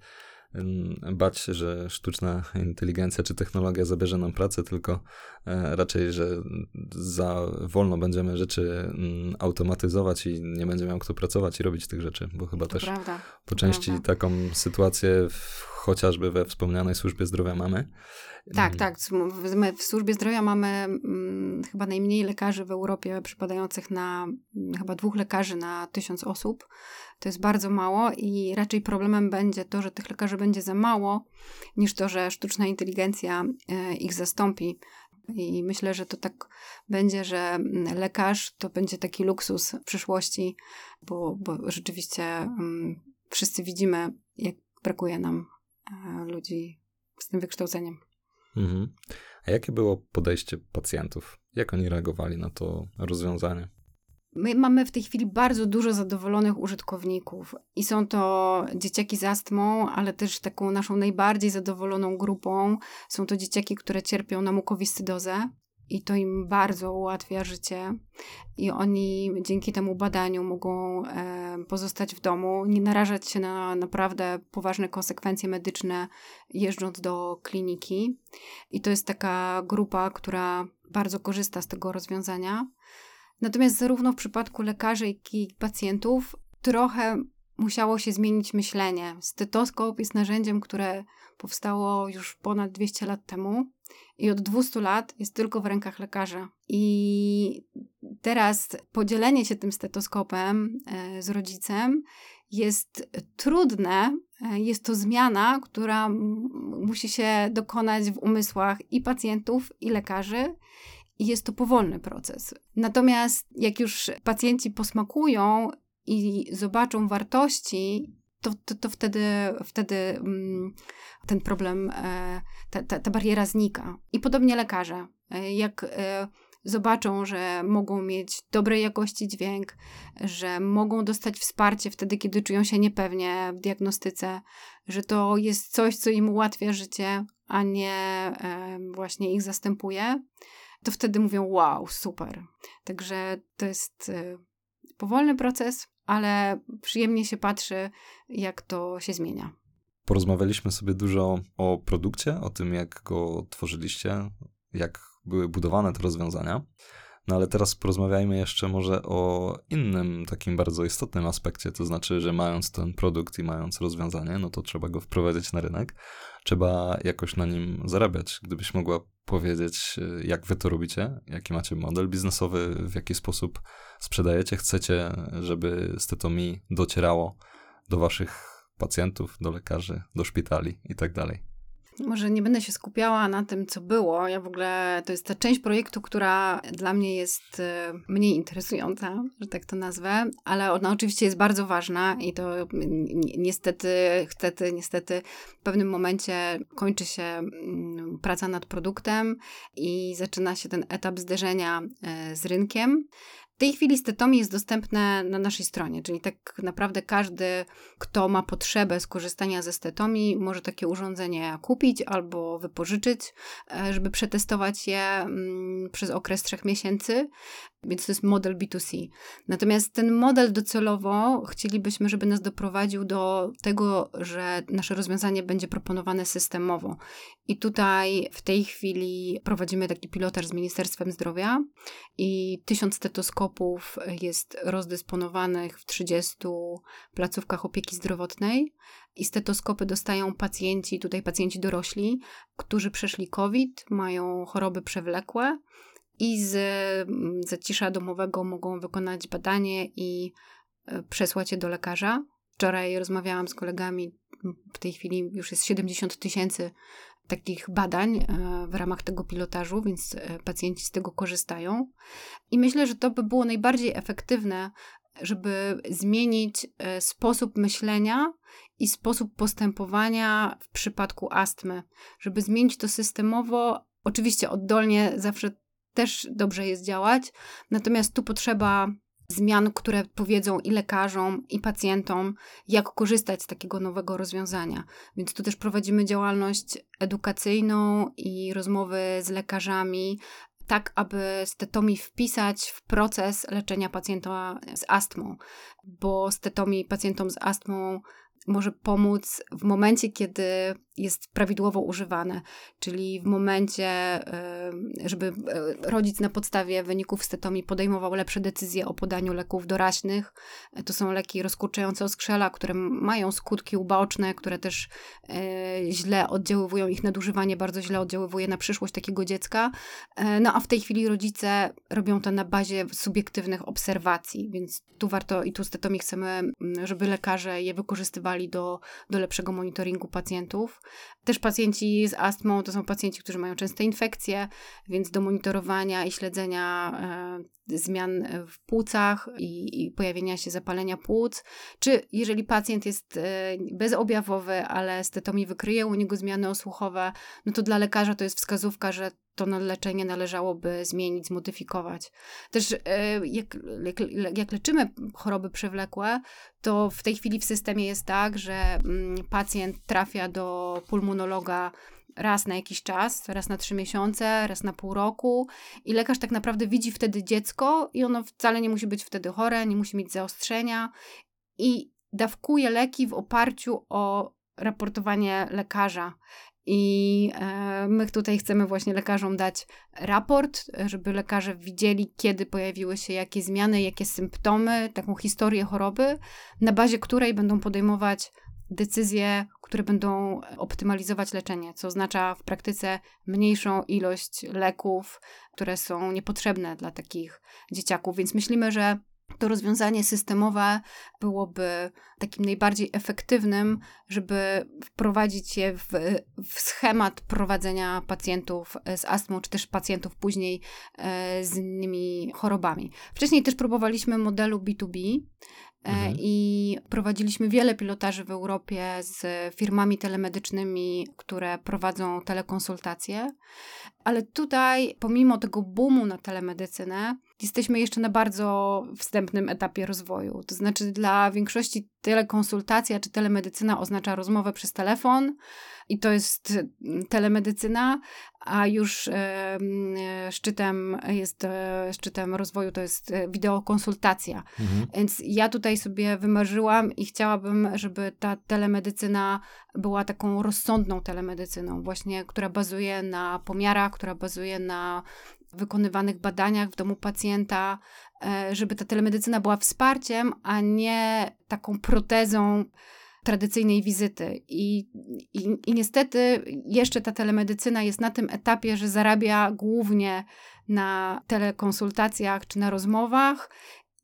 bać, że sztuczna inteligencja czy technologia zabierze nam pracę, tylko e, raczej, że za wolno będziemy rzeczy automatyzować i nie będzie miał kto pracować i robić tych rzeczy, bo chyba to też prawda, po części prawda. taką sytuację chociażby we wspomnianej służbie zdrowia mamy. Tak, mm. tak. My w służbie zdrowia mamy hmm, chyba najmniej lekarzy w Europie przypadających na chyba dwóch lekarzy na tysiąc osób. To jest bardzo mało i raczej problemem będzie to, że tych lekarzy będzie za mało, niż to, że sztuczna inteligencja e, ich zastąpi. I myślę, że to tak będzie, że mm, lekarz to będzie taki luksus w przyszłości, bo, bo rzeczywiście wszyscy widzimy, jak brakuje nam ludzi z tym wykształceniem. Mhm. A jakie było podejście pacjentów? Jak oni reagowali na to rozwiązanie? My mamy w tej chwili bardzo dużo zadowolonych użytkowników i są to dzieciaki z astmą, ale też taką naszą najbardziej zadowoloną grupą są to dzieciaki, które cierpią na mukowiscydozę i to im bardzo ułatwia życie i oni dzięki temu badaniu mogą e, pozostać w domu, nie narażać się na naprawdę poważne konsekwencje medyczne jeżdżąc do kliniki. I to jest taka grupa, która bardzo korzysta z tego rozwiązania. Natomiast zarówno w przypadku lekarzy, jak i pacjentów trochę musiało się zmienić myślenie. Stetoskop jest narzędziem, które powstało już ponad 200 lat temu i od 200 lat jest tylko w rękach lekarza. I teraz podzielenie się tym stetoskopem e, z rodzicem jest trudne. E, jest to zmiana, która musi się dokonać w umysłach i pacjentów, i lekarzy i jest to powolny proces. Natomiast jak już pacjenci posmakują i zobaczą wartości, to, to, to wtedy, wtedy mm, ten problem, e, ta, ta, ta bariera znika. I podobnie lekarze. E, jak e, zobaczą, że mogą mieć dobrej jakości dźwięk, że mogą dostać wsparcie wtedy, kiedy czują się niepewnie w diagnostyce, że to jest coś, co im ułatwia życie, a nie właśnie ich zastępuje, to wtedy mówią: Wow, super. Także to jest powolny proces, ale przyjemnie się patrzy, jak to się zmienia. Porozmawialiśmy sobie dużo o produkcie, o tym, jak go tworzyliście, jak były budowane te rozwiązania. No ale teraz porozmawiajmy jeszcze może o innym takim bardzo istotnym aspekcie, to znaczy, że mając ten produkt i mając rozwiązanie, no to trzeba go wprowadzić na rynek, trzeba jakoś na nim zarabiać. Gdybyś mogła powiedzieć, jak wy to robicie, jaki macie model biznesowy, w jaki sposób sprzedajecie, chcecie, żeby Stetomi docierało do waszych pacjentów, do lekarzy, do szpitali i tak. Może nie będę się skupiała na tym, co było. Ja w ogóle to jest ta część projektu, która dla mnie jest e, mniej interesująca, że tak to nazwę, ale ona oczywiście jest bardzo ważna i to niestety, niestety, niestety w pewnym momencie kończy się mm, praca nad produktem i zaczyna się ten etap zderzenia e, z rynkiem. W tej chwili Stetomi jest dostępne na naszej stronie, czyli tak naprawdę każdy, kto ma potrzebę skorzystania ze Stetomi, może takie urządzenie kupić albo wypożyczyć, e, żeby przetestować je mm, przez okres trzech miesięcy więc to jest model B2C. Natomiast ten model docelowo chcielibyśmy, żeby nas doprowadził do tego, że nasze rozwiązanie będzie proponowane systemowo. I tutaj w tej chwili prowadzimy taki pilotaż z Ministerstwem Zdrowia i tysiąc jest rozdysponowanych w 30 placówkach opieki zdrowotnej. I stetoskopy dostają pacjenci, tutaj pacjenci dorośli, którzy przeszli COVID, mają choroby przewlekłe i z mm, zacisza domowego mogą wykonać badanie i e, przesłać je do lekarza. Wczoraj rozmawiałam z kolegami, w tej chwili już jest 70 tysięcy takich badań e, w ramach tego pilotażu, więc e, pacjenci z tego korzystają. I myślę, że to by było najbardziej efektywne, żeby zmienić sposób myślenia i sposób postępowania w przypadku astmy, żeby zmienić to systemowo. Oczywiście oddolnie zawsze też dobrze jest działać. Natomiast tu potrzeba zmian, które powiedzą i lekarzom, i pacjentom, jak korzystać z takiego nowego rozwiązania. Więc tu też prowadzimy działalność edukacyjną i rozmowy z lekarzami, tak aby stetomi wpisać w proces leczenia pacjenta z astmą, bo stetomi pacjentom z astmą może pomóc w momencie, kiedy jest prawidłowo używane, czyli w momencie, żeby e, rodzic na podstawie wyników stetomii podejmował lepsze decyzje o podaniu leków doraźnych. To są leki rozkurczające oskrzela, które mają skutki uboczne, które też e, źle oddziaływują, ich nadużywanie bardzo źle oddziaływuje na przyszłość takiego dziecka. E, no a w tej chwili rodzice robią to na bazie subiektywnych obserwacji, więc tu warto i tu stetomii chcemy, żeby lekarze je wykorzystywali do, do lepszego monitoringu pacjentów. Też pacjenci z astmą to są pacjenci, którzy mają częste infekcje, więc do monitorowania i śledzenia e, zmian w płucach i, i, pojawienia się zapalenia płuc, czy jeżeli pacjent jest e, bezobjawowy, ale stetomii wykryje u niego zmiany osłuchowe, no to dla lekarza to jest wskazówka, że to leczenie należałoby zmienić, zmodyfikować. Też e, jak, jak, jak, leczymy choroby przewlekłe, to w tej chwili w systemie jest tak, że mm, pacjent trafia do pulmonologa raz na jakiś czas, raz na trzy miesiące, raz na pół roku i lekarz tak naprawdę widzi wtedy dziecko i ono wcale nie musi być wtedy chore, nie musi mieć zaostrzenia i dawkuje leki w oparciu o raportowanie lekarza. I e, my tutaj chcemy właśnie lekarzom dać raport, żeby lekarze widzieli, kiedy pojawiły się jakie zmiany, jakie symptomy, taką historię choroby, na bazie której będą podejmować decyzje, które będą optymalizować leczenie, co oznacza w praktyce mniejszą ilość leków, które są niepotrzebne dla takich dzieciaków. Więc myślimy, że to rozwiązanie systemowe byłoby takim najbardziej efektywnym, żeby wprowadzić je w, w, schemat prowadzenia pacjentów z astmą, czy też pacjentów później e, z innymi chorobami. Wcześniej też próbowaliśmy modelu B2B. E, mhm. I prowadziliśmy wiele pilotaży w Europie z firmami telemedycznymi, które prowadzą telekonsultacje. Ale tutaj, pomimo tego boomu na telemedycynę, jesteśmy jeszcze na bardzo wstępnym etapie rozwoju. To znaczy, dla większości telekonsultacja czy telemedycyna oznacza rozmowę przez telefon i to jest mm, telemedycyna, a już e, szczytem jest e, szczytem rozwoju to jest e, wideokonsultacja. Mhm. Więc ja tutaj sobie wymarzyłam i chciałabym, żeby ta telemedycyna była taką rozsądną telemedycyną, właśnie, która bazuje na pomiarach, która bazuje na wykonywanych badaniach w domu pacjenta, żeby ta telemedycyna była wsparciem, a nie taką protezą tradycyjnej wizyty. I, i, I niestety jeszcze ta telemedycyna jest na tym etapie, że zarabia głównie na telekonsultacjach czy na rozmowach.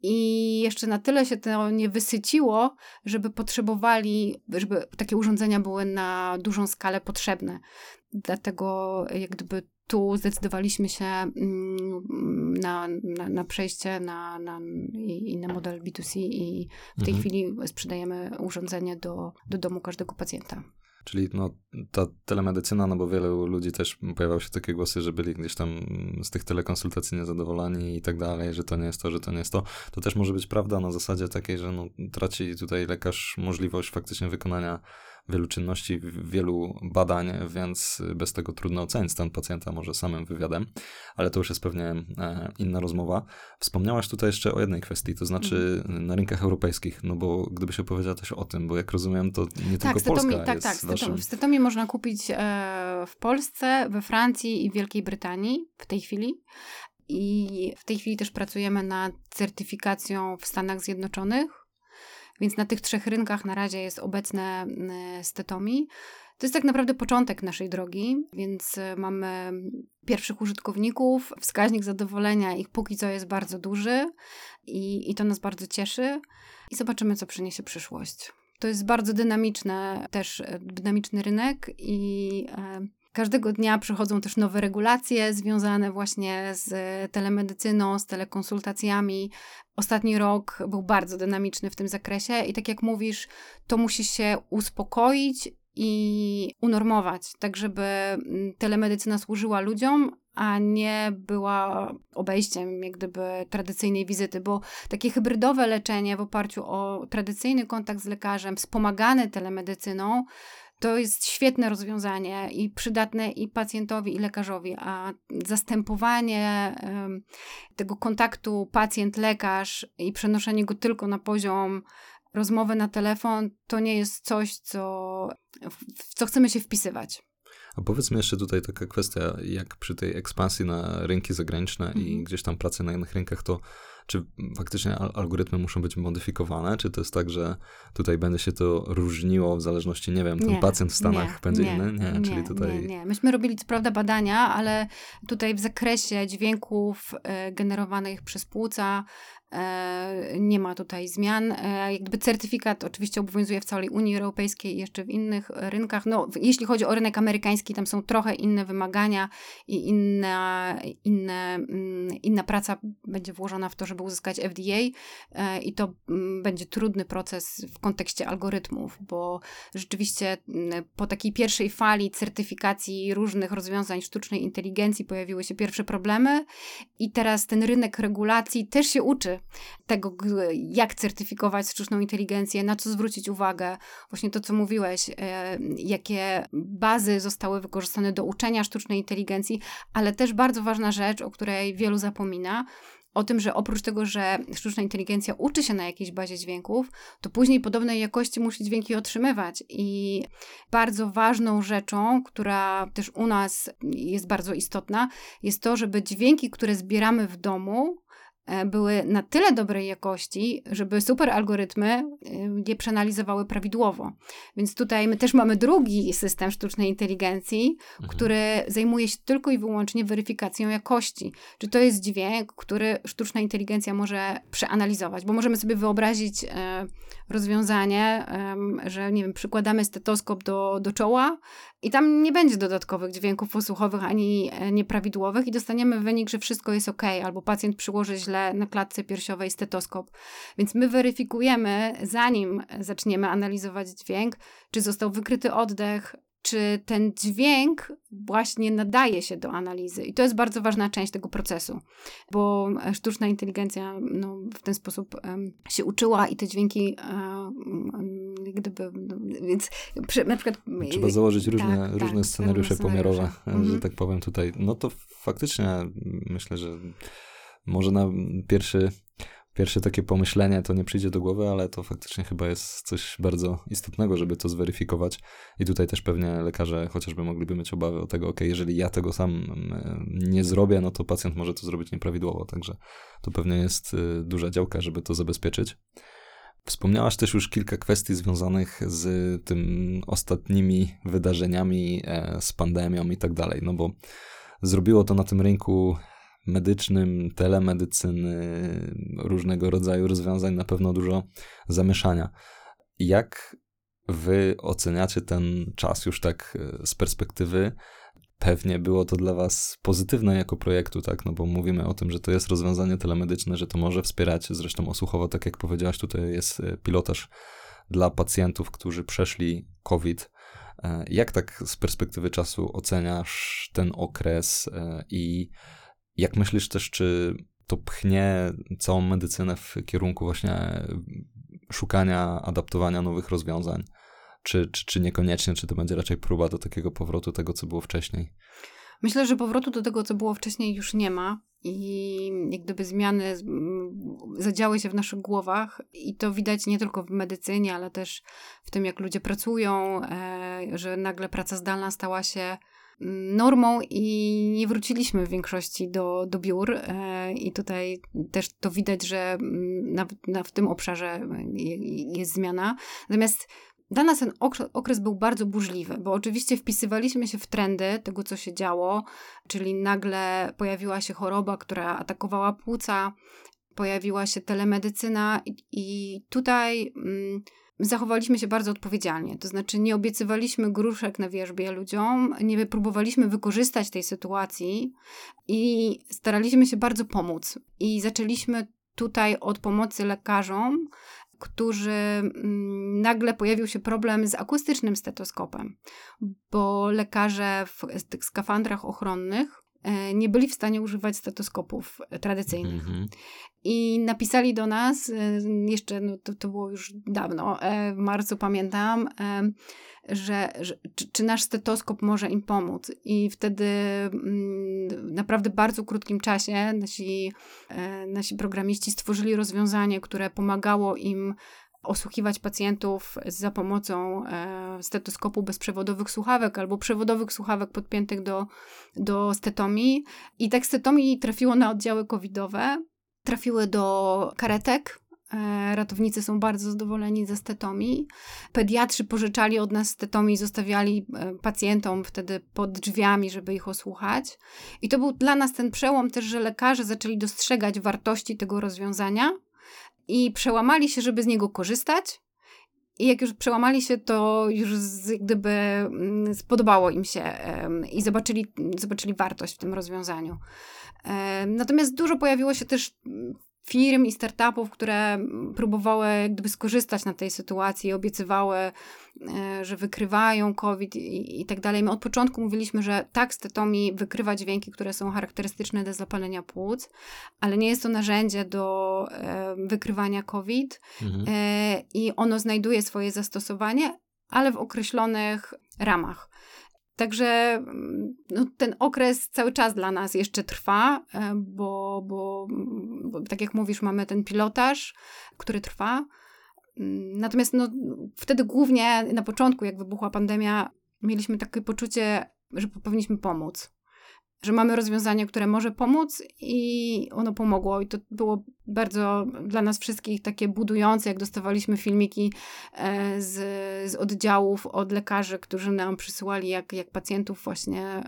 I jeszcze na tyle się to nie wysyciło, żeby potrzebowali, żeby takie urządzenia były na dużą skalę potrzebne. Dlatego jak gdyby tu zdecydowaliśmy się mm, na, na, na przejście na, na inny model B2C i w tej mhm. chwili sprzedajemy urządzenie do, do domu każdego pacjenta. Czyli no, ta telemedycyna, no bo wielu ludzi też pojawiały się takie głosy, że byli gdzieś tam z tych telekonsultacji niezadowoleni i tak dalej, że to nie jest to, że to nie jest to. To też może być prawda na zasadzie takiej, że no, traci tutaj lekarz możliwość faktycznie wykonania wielu czynności, wielu badań, więc bez tego trudno ocenić stan pacjenta może samym wywiadem, ale to już jest pewnie e, inna rozmowa. Wspomniałaś tutaj jeszcze o jednej kwestii, to znaczy mhm. na rynkach europejskich, no bo gdybyś opowiedziała też o tym, bo jak rozumiem, to nie tak, tylko Polska tak, jest tak, waszym... W Stetomii można kupić e, w Polsce, we Francji i Wielkiej Brytanii w tej chwili. I w tej chwili też pracujemy nad certyfikacją w Stanach Zjednoczonych więc na tych trzech rynkach na razie jest obecne Stetomi. To jest tak naprawdę początek naszej drogi, więc e, mamy pierwszych użytkowników. Wskaźnik zadowolenia ich póki co jest bardzo duży i, i to nas bardzo cieszy. I zobaczymy, co przyniesie przyszłość. To jest bardzo dynamiczne, też e, dynamiczny rynek i e, Każdego dnia przychodzą też nowe regulacje związane właśnie z telemedycyną, z telekonsultacjami. Ostatni rok był bardzo dynamiczny w tym zakresie i tak jak mówisz, to musi się uspokoić i unormować, tak żeby mm, telemedycyna służyła ludziom, a nie była obejściem jak gdyby tradycyjnej wizyty, bo takie hybrydowe leczenie w oparciu o tradycyjny kontakt z lekarzem, wspomagane telemedycyną, to jest świetne rozwiązanie i przydatne i pacjentowi, i lekarzowi, a zastępowanie tego kontaktu pacjent-lekarz i przenoszenie go tylko na poziom rozmowy na telefon to nie jest coś, co, w co chcemy się wpisywać. A powiedz mi jeszcze tutaj taka kwestia, jak przy tej ekspansji na rynki zagraniczne mhm. i gdzieś tam pracy na innych rynkach, to czy faktycznie algorytmy muszą być modyfikowane? Czy to jest tak, że tutaj będzie się to różniło w zależności, nie wiem, ten nie, pacjent w Stanach nie, będzie nie, inny? Nie, czyli tutaj... Nie, nie. Myśmy robili co prawda badania, ale tutaj w zakresie dźwięków y, generowanych przez płuca nie ma tutaj zmian. E, jakby certyfikat oczywiście obowiązuje w całej Unii Europejskiej i jeszcze w innych rynkach. No, jeśli chodzi o rynek amerykański, tam są trochę inne wymagania i inna, inne, mm, inna praca będzie włożona w to, żeby uzyskać FDA e, i to mm, będzie trudny proces w kontekście algorytmów, bo rzeczywiście mm, po takiej pierwszej fali certyfikacji różnych rozwiązań sztucznej inteligencji pojawiły się pierwsze problemy i teraz ten rynek regulacji też się uczy tego, jak certyfikować sztuczną inteligencję, na co zwrócić uwagę, właśnie to, co mówiłeś, e, jakie bazy zostały wykorzystane do uczenia sztucznej inteligencji, ale też bardzo ważna rzecz, o której wielu zapomina, o tym, że oprócz tego, że sztuczna inteligencja uczy się na jakiejś bazie dźwięków, to później podobnej jakości musi dźwięki otrzymywać. I bardzo ważną rzeczą, która też u nas jest bardzo istotna, jest to, żeby dźwięki, które zbieramy w domu, były na tyle dobrej jakości, żeby super algorytmy e, je przeanalizowały prawidłowo. Więc tutaj my też mamy drugi system sztucznej inteligencji, mhm. który zajmuje się tylko i wyłącznie weryfikacją jakości. Czy to jest dźwięk, który sztuczna inteligencja może przeanalizować, bo możemy sobie wyobrazić e, rozwiązanie, że nie wiem, przykładamy stetoskop do, do czoła i tam nie będzie dodatkowych dźwięków posłuchowych ani nieprawidłowych i dostaniemy wynik, że wszystko jest ok, albo pacjent przyłoży źle na klatce piersiowej stetoskop. Więc my weryfikujemy, zanim zaczniemy analizować dźwięk, czy został wykryty oddech, czy ten dźwięk właśnie nadaje się do analizy. I to jest bardzo ważna część tego procesu, bo sztuczna inteligencja no, w ten sposób um, się uczyła i te dźwięki um, gdyby, no, więc przy, na przykład... Trzeba założyć różne, tak, różne tak, scenariusze pomiarowe, że mhm. tak powiem tutaj. No to faktycznie myślę, że może na pierwszy, pierwsze takie pomyślenie to nie przyjdzie do głowy, ale to faktycznie chyba jest coś bardzo istotnego, żeby to zweryfikować. I tutaj też pewnie lekarze chociażby mogliby mieć obawy o tego, ok, jeżeli ja tego sam mm, nie zrobię, no to pacjent może to zrobić nieprawidłowo. Także to pewnie jest y, duża działka, żeby to zabezpieczyć. Wspomniałaś też już kilka kwestii związanych z tym ostatnimi wydarzeniami, e, z pandemią i tak dalej, no bo zrobiło to na tym rynku medycznym, telemedycyny, różnego rodzaju rozwiązań na pewno dużo zamieszania. Jak wy oceniacie ten czas już tak e, z perspektywy? Pewnie było to dla was pozytywne jako projektu, tak? No bo mówimy o tym, że to jest rozwiązanie telemedyczne, że to może wspierać, zresztą osłuchowo, tak jak powiedziałaś, tutaj jest e, pilotaż dla pacjentów, którzy przeszli COVID. E, jak tak z perspektywy czasu oceniasz ten okres i jak myślisz też, czy to pchnie całą medycynę w kierunku właśnie szukania, adaptowania nowych rozwiązań? Czy, czy, czy niekoniecznie, czy to będzie raczej próba do takiego powrotu tego, co było wcześniej? Myślę, że powrotu do tego, co było wcześniej, już nie ma. I jak gdyby zmiany zadziały się w naszych głowach, i to widać nie tylko w medycynie, ale też w tym, jak ludzie pracują, e, że nagle praca zdalna stała się normą i nie wróciliśmy w większości do, do biur. E, I tutaj też to widać, że mm, na, na, w tym obszarze jest zmiana. Natomiast dla nas ten okres był bardzo burzliwy, bo oczywiście wpisywaliśmy się w trendy tego, co się działo, czyli nagle pojawiła się choroba, która atakowała płuca, pojawiła się telemedycyna, i, tutaj. Mm, zachowaliśmy się bardzo odpowiedzialnie. To znaczy, nie obiecywaliśmy gruszek na wierzbie ludziom, nie próbowaliśmy wykorzystać tej sytuacji i staraliśmy się bardzo pomóc. I zaczęliśmy tutaj od pomocy lekarzom, którzy mm, nagle pojawił się problem z akustycznym stetoskopem, bo lekarze w tych skafandrach ochronnych nie byli w stanie używać stetoskopów tradycyjnych. Mm -hmm. I napisali do nas, e, jeszcze no, to, to było już dawno, e, w marcu pamiętam, że, że czy, czy, nasz stetoskop może im pomóc. I wtedy mm, w naprawdę bardzo krótkim czasie nasi, nasi programiści stworzyli rozwiązanie, które pomagało im osłuchiwać pacjentów za pomocą e, stetoskopu bezprzewodowych słuchawek albo przewodowych słuchawek podpiętych do, do stetomii. I tak stetomii trafiło na oddziały covidowe, trafiły do karetek, e, Ratownicy są bardzo zadowoleni ze stetomii. Pediatrzy pożyczali od nas stetomii, zostawiali e, pacjentom wtedy pod drzwiami, żeby ich osłuchać. I to był dla nas ten przełom też, że lekarze zaczęli dostrzegać wartości tego rozwiązania i przełamali się, żeby z niego korzystać. I jak już przełamali się, to już z, gdyby mm, spodobało im się um, i zobaczyli, zobaczyli wartość w tym rozwiązaniu. Um, natomiast dużo pojawiło się też firm i startupów, które próbowały gdyby skorzystać na tej sytuacji, obiecywały, e, że wykrywają COVID i, i tak dalej. My od początku mówiliśmy, że tak, stetomi wykrywa dźwięki, które są charakterystyczne do zapalenia płuc, ale nie jest to narzędzie do e, wykrywania COVID mhm. e, i ono znajduje swoje zastosowanie, ale w określonych ramach. Także mm, no, ten okres cały czas dla nas jeszcze trwa, e, bo, bo, bo tak jak mówisz, mamy ten pilotaż, który trwa. Mm, natomiast no, wtedy głównie na początku, jak wybuchła pandemia, mieliśmy takie poczucie, że powinniśmy pomóc że mamy rozwiązanie, które może pomóc i ono pomogło. I to było bardzo dla nas wszystkich takie budujące, jak dostawaliśmy filmiki e, z, z oddziałów od lekarzy, którzy nam przysyłali, jak, jak pacjentów właśnie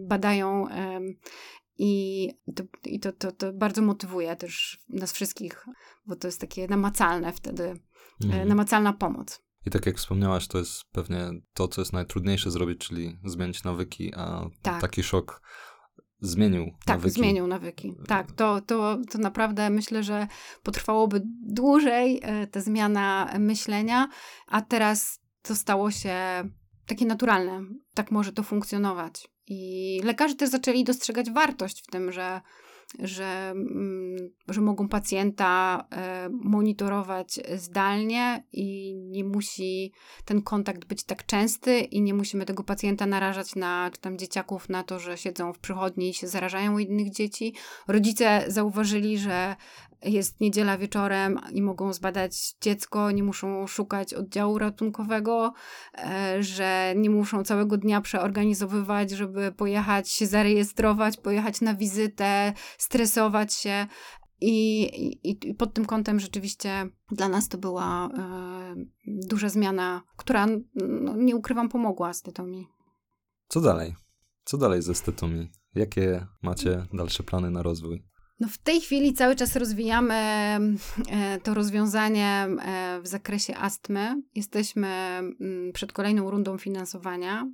badają. I, to, i to, to, to bardzo motywuje też nas wszystkich, bo to jest takie namacalne wtedy, e, mhm. namacalna pomoc. I tak jak wspomniałaś, to jest pewnie to, co jest najtrudniejsze zrobić, czyli zmienić nawyki, a tak. taki szok zmienił tak, nawyki. zmienił nawyki. Tak, to, to, to naprawdę myślę, że potrwałoby dłużej e, ta zmiana myślenia, a teraz to stało się takie naturalne. Tak może to funkcjonować. I lekarze też zaczęli dostrzegać wartość w tym, że że, mm, że mogą pacjenta e, monitorować zdalnie i nie musi ten kontakt być tak częsty i nie musimy tego pacjenta narażać na, czy tam dzieciaków na to, że siedzą w przychodni i się zarażają u innych dzieci. Rodzice zauważyli, że jest niedziela wieczorem i mogą zbadać dziecko, nie muszą szukać oddziału ratunkowego, e, że nie muszą całego dnia przeorganizowywać, żeby pojechać się zarejestrować, pojechać na wizytę, stresować się. I, i, I, pod tym kątem rzeczywiście dla nas to była e, duża zmiana, która, no, nie ukrywam, pomogła estetomii. Co dalej? Co dalej ze estetomii? Jakie macie dalsze plany na rozwój? No w tej chwili cały czas rozwijamy e, to rozwiązanie e, w zakresie astmy. Jesteśmy mm, przed kolejną rundą finansowania.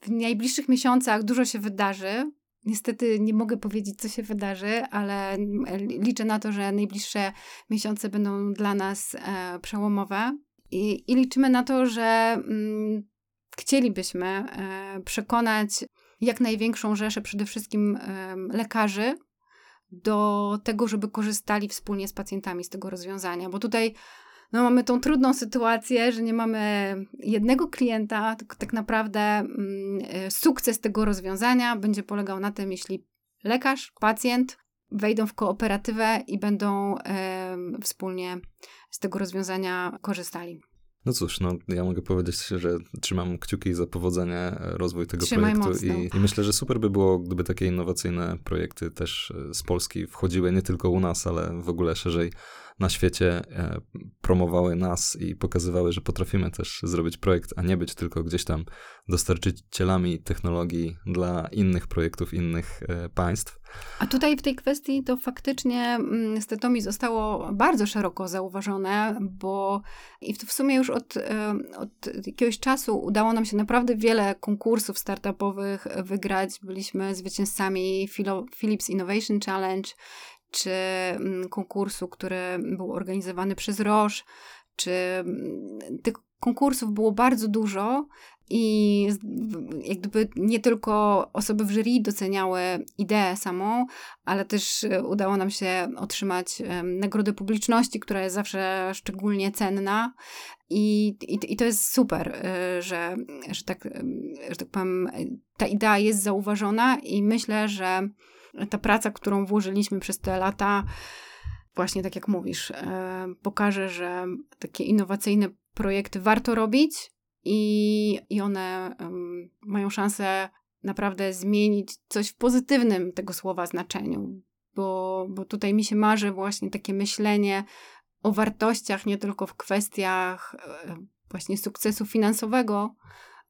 W najbliższych miesiącach dużo się wydarzy. Niestety nie mogę powiedzieć, co się wydarzy, ale liczę na to, że najbliższe miesiące będą dla nas e, przełomowe. I, i liczymy na to, że mm, chcielibyśmy przekonać jak największą rzeszę przede wszystkim lekarzy do tego, żeby korzystali wspólnie z pacjentami z tego rozwiązania, bo tutaj no, mamy tą trudną sytuację, że nie mamy jednego klienta, tylko tak naprawdę mm, e, sukces tego rozwiązania będzie polegał na tym, jeśli lekarz, pacjent wejdą w kooperatywę i będą e, wspólnie z tego rozwiązania korzystali. No cóż, no ja mogę powiedzieć, że trzymam kciuki za powodzenie, e, rozwój tego Trzymaj projektu i, i, myślę, że super by było, gdyby takie innowacyjne projekty też e, z Polski wchodziły nie tylko u nas, ale w ogóle szerzej na świecie e, promowały nas i pokazywały, że potrafimy też zrobić projekt, a nie być tylko gdzieś tam dostarczycielami technologii dla innych projektów, innych państw. A tutaj w tej kwestii to faktycznie mm, Stetomi zostało bardzo szeroko zauważone, bo i w sumie już od, e, od jakiegoś czasu udało nam się naprawdę wiele konkursów startupowych wygrać. Byliśmy zwycięzcami Philips Innovation Challenge, czy mm, konkursu, który był organizowany przez Roche, czy mm, tych konkursów było bardzo dużo i jak gdyby nie tylko osoby w jury doceniały ideę samą, ale też e, udało nam się otrzymać nagrodę publiczności, która jest zawsze szczególnie cenna. I, i, i to jest super, e, że, że, tak, że tak powiem, ta idea jest zauważona i myślę, że ta praca, którą włożyliśmy przez te lata, właśnie tak jak mówisz, e, pokaże, że takie innowacyjne projekty warto robić i, i one um, mają szansę naprawdę zmienić coś w pozytywnym tego słowa znaczeniu. Bo, bo tutaj mi się marzy właśnie takie myślenie o wartościach, nie tylko w kwestiach e, właśnie sukcesu finansowego,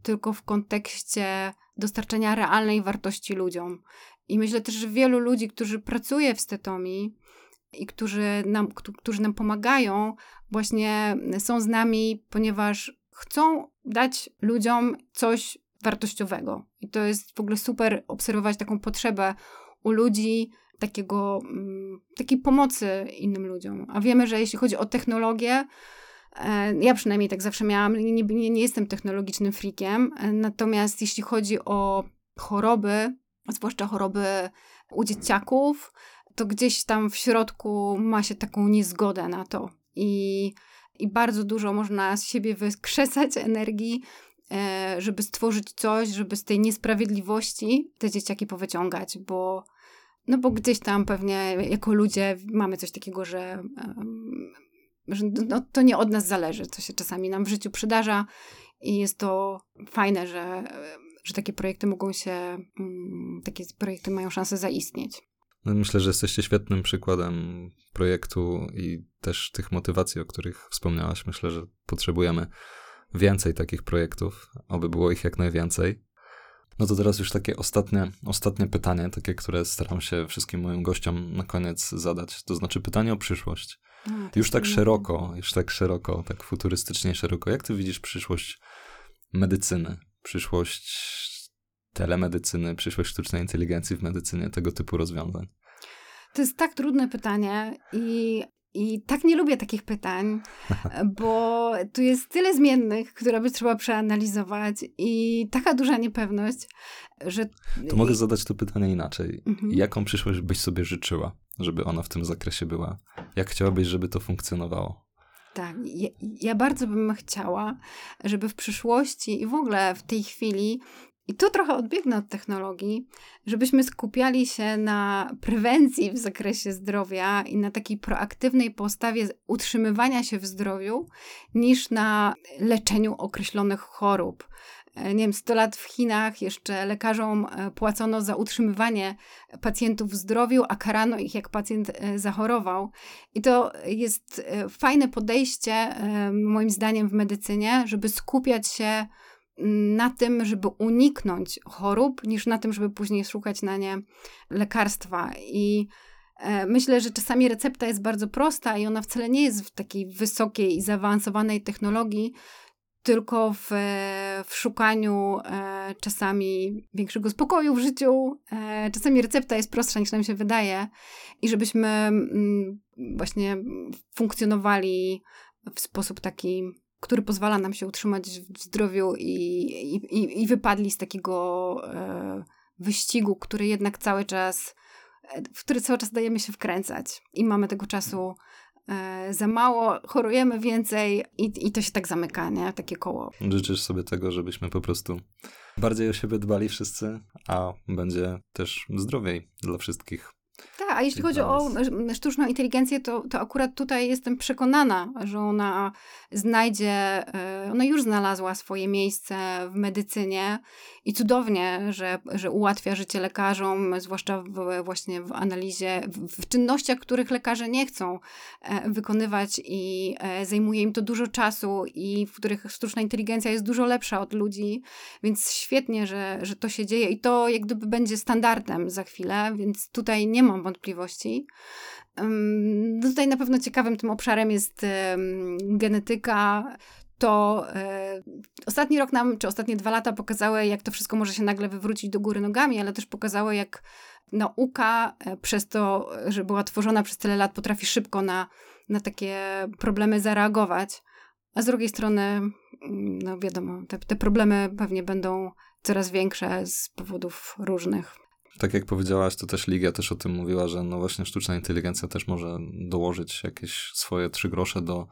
tylko w kontekście dostarczenia realnej wartości ludziom. I myślę też, że wielu ludzi, którzy pracuje w Stetomi i którzy nam, którzy nam pomagają, właśnie są z nami, ponieważ chcą dać ludziom coś wartościowego. I to jest w ogóle super obserwować taką potrzebę u ludzi, takiego, mm, takiej pomocy innym ludziom. A wiemy, że jeśli chodzi o technologię, e, ja przynajmniej tak zawsze miałam, nie, nie, nie jestem technologicznym freakiem, e, natomiast jeśli chodzi o choroby, zwłaszcza choroby u dzieciaków, to gdzieś tam w środku ma się taką niezgodę na to. I, i bardzo dużo można z siebie wykrzesać energii, e, żeby stworzyć coś, żeby z tej niesprawiedliwości te dzieciaki powyciągać, bo no bo gdzieś tam pewnie jako ludzie mamy coś takiego, że, że no, to nie od nas zależy, co się czasami nam w życiu przydarza i jest to fajne, że, że takie projekty mogą się, mm, takie projekty mają szansę zaistnieć. No, myślę, że jesteście świetnym przykładem projektu i też tych motywacji, o których wspomniałaś. Myślę, że potrzebujemy więcej takich projektów, aby było ich jak najwięcej. No to teraz już takie ostatnie, ostatnie pytanie, takie, które staram się wszystkim moim gościom na koniec zadać. To znaczy pytanie o przyszłość. A, już tak szeroko, już tak szeroko, tak futurystycznie szeroko. Jak ty widzisz przyszłość medycyny, przyszłość telemedycyny, przyszłość sztucznej inteligencji w medycynie, tego typu rozwiązań? To jest tak trudne pytanie i i tak nie lubię takich pytań, bo tu jest tyle zmiennych, które by trzeba przeanalizować i taka duża niepewność, że. To mogę zadać to pytanie inaczej. Mhm. Jaką przyszłość byś sobie życzyła, żeby ona w tym zakresie była? Jak chciałabyś, żeby to funkcjonowało? Tak, ja, ja bardzo bym chciała, żeby w przyszłości i w ogóle w tej chwili i tu trochę odbiegnę od technologii, żebyśmy skupiali się na prewencji w zakresie zdrowia i na takiej proaktywnej postawie utrzymywania się w zdrowiu, niż na leczeniu określonych chorób. E, nie wiem, 100 lat w Chinach jeszcze lekarzom e, płacono za utrzymywanie pacjentów w zdrowiu, a karano ich, jak pacjent e, zachorował. I to jest fajne podejście, moim zdaniem, w medycynie, żeby skupiać się na tym, żeby uniknąć chorób, niż na tym, żeby później szukać na nie lekarstwa. I e, myślę, że czasami recepta jest bardzo prosta i ona wcale nie jest w takiej wysokiej i zaawansowanej technologii, tylko w, w szukaniu e, czasami większego spokoju w życiu. E, czasami recepta jest prostsza niż nam się wydaje, i żebyśmy mm, właśnie funkcjonowali w sposób taki który pozwala nam się utrzymać w zdrowiu i, i, i wypadli z takiego e, wyścigu, który jednak cały czas, e, w który cały czas dajemy się wkręcać i mamy tego czasu e, za mało, chorujemy więcej i, i to się tak zamyka, nie? Takie koło. Życzysz sobie tego, żebyśmy po prostu bardziej o siebie dbali wszyscy, a będzie też zdrowiej dla wszystkich. Tak, a jeśli chodzi o sztuczną inteligencję, to, to akurat tutaj jestem przekonana, że ona znajdzie, e, ona już znalazła swoje miejsce w medycynie i cudownie, że, że ułatwia życie lekarzom, zwłaszcza w, właśnie w analizie, w, w czynnościach, których lekarze nie chcą e, wykonywać i e, zajmuje im to dużo czasu i w których sztuczna inteligencja jest dużo lepsza od ludzi, więc świetnie, że, że to się dzieje i to jak gdyby będzie standardem za chwilę, więc tutaj nie mam wątpliwości. No tutaj na pewno ciekawym tym obszarem jest genetyka. To e, ostatni rok nam, czy ostatnie dwa lata pokazały, jak to wszystko może się nagle wywrócić do góry nogami, ale też pokazały, jak nauka e, przez to, że była tworzona przez tyle lat, potrafi szybko na, na takie problemy zareagować. A z drugiej strony, mm, no wiadomo, te, te problemy pewnie będą coraz większe z powodów różnych. Tak jak powiedziałaś, to też Ligia też o tym mówiła, że no właśnie sztuczna inteligencja też może dołożyć jakieś swoje trzy grosze do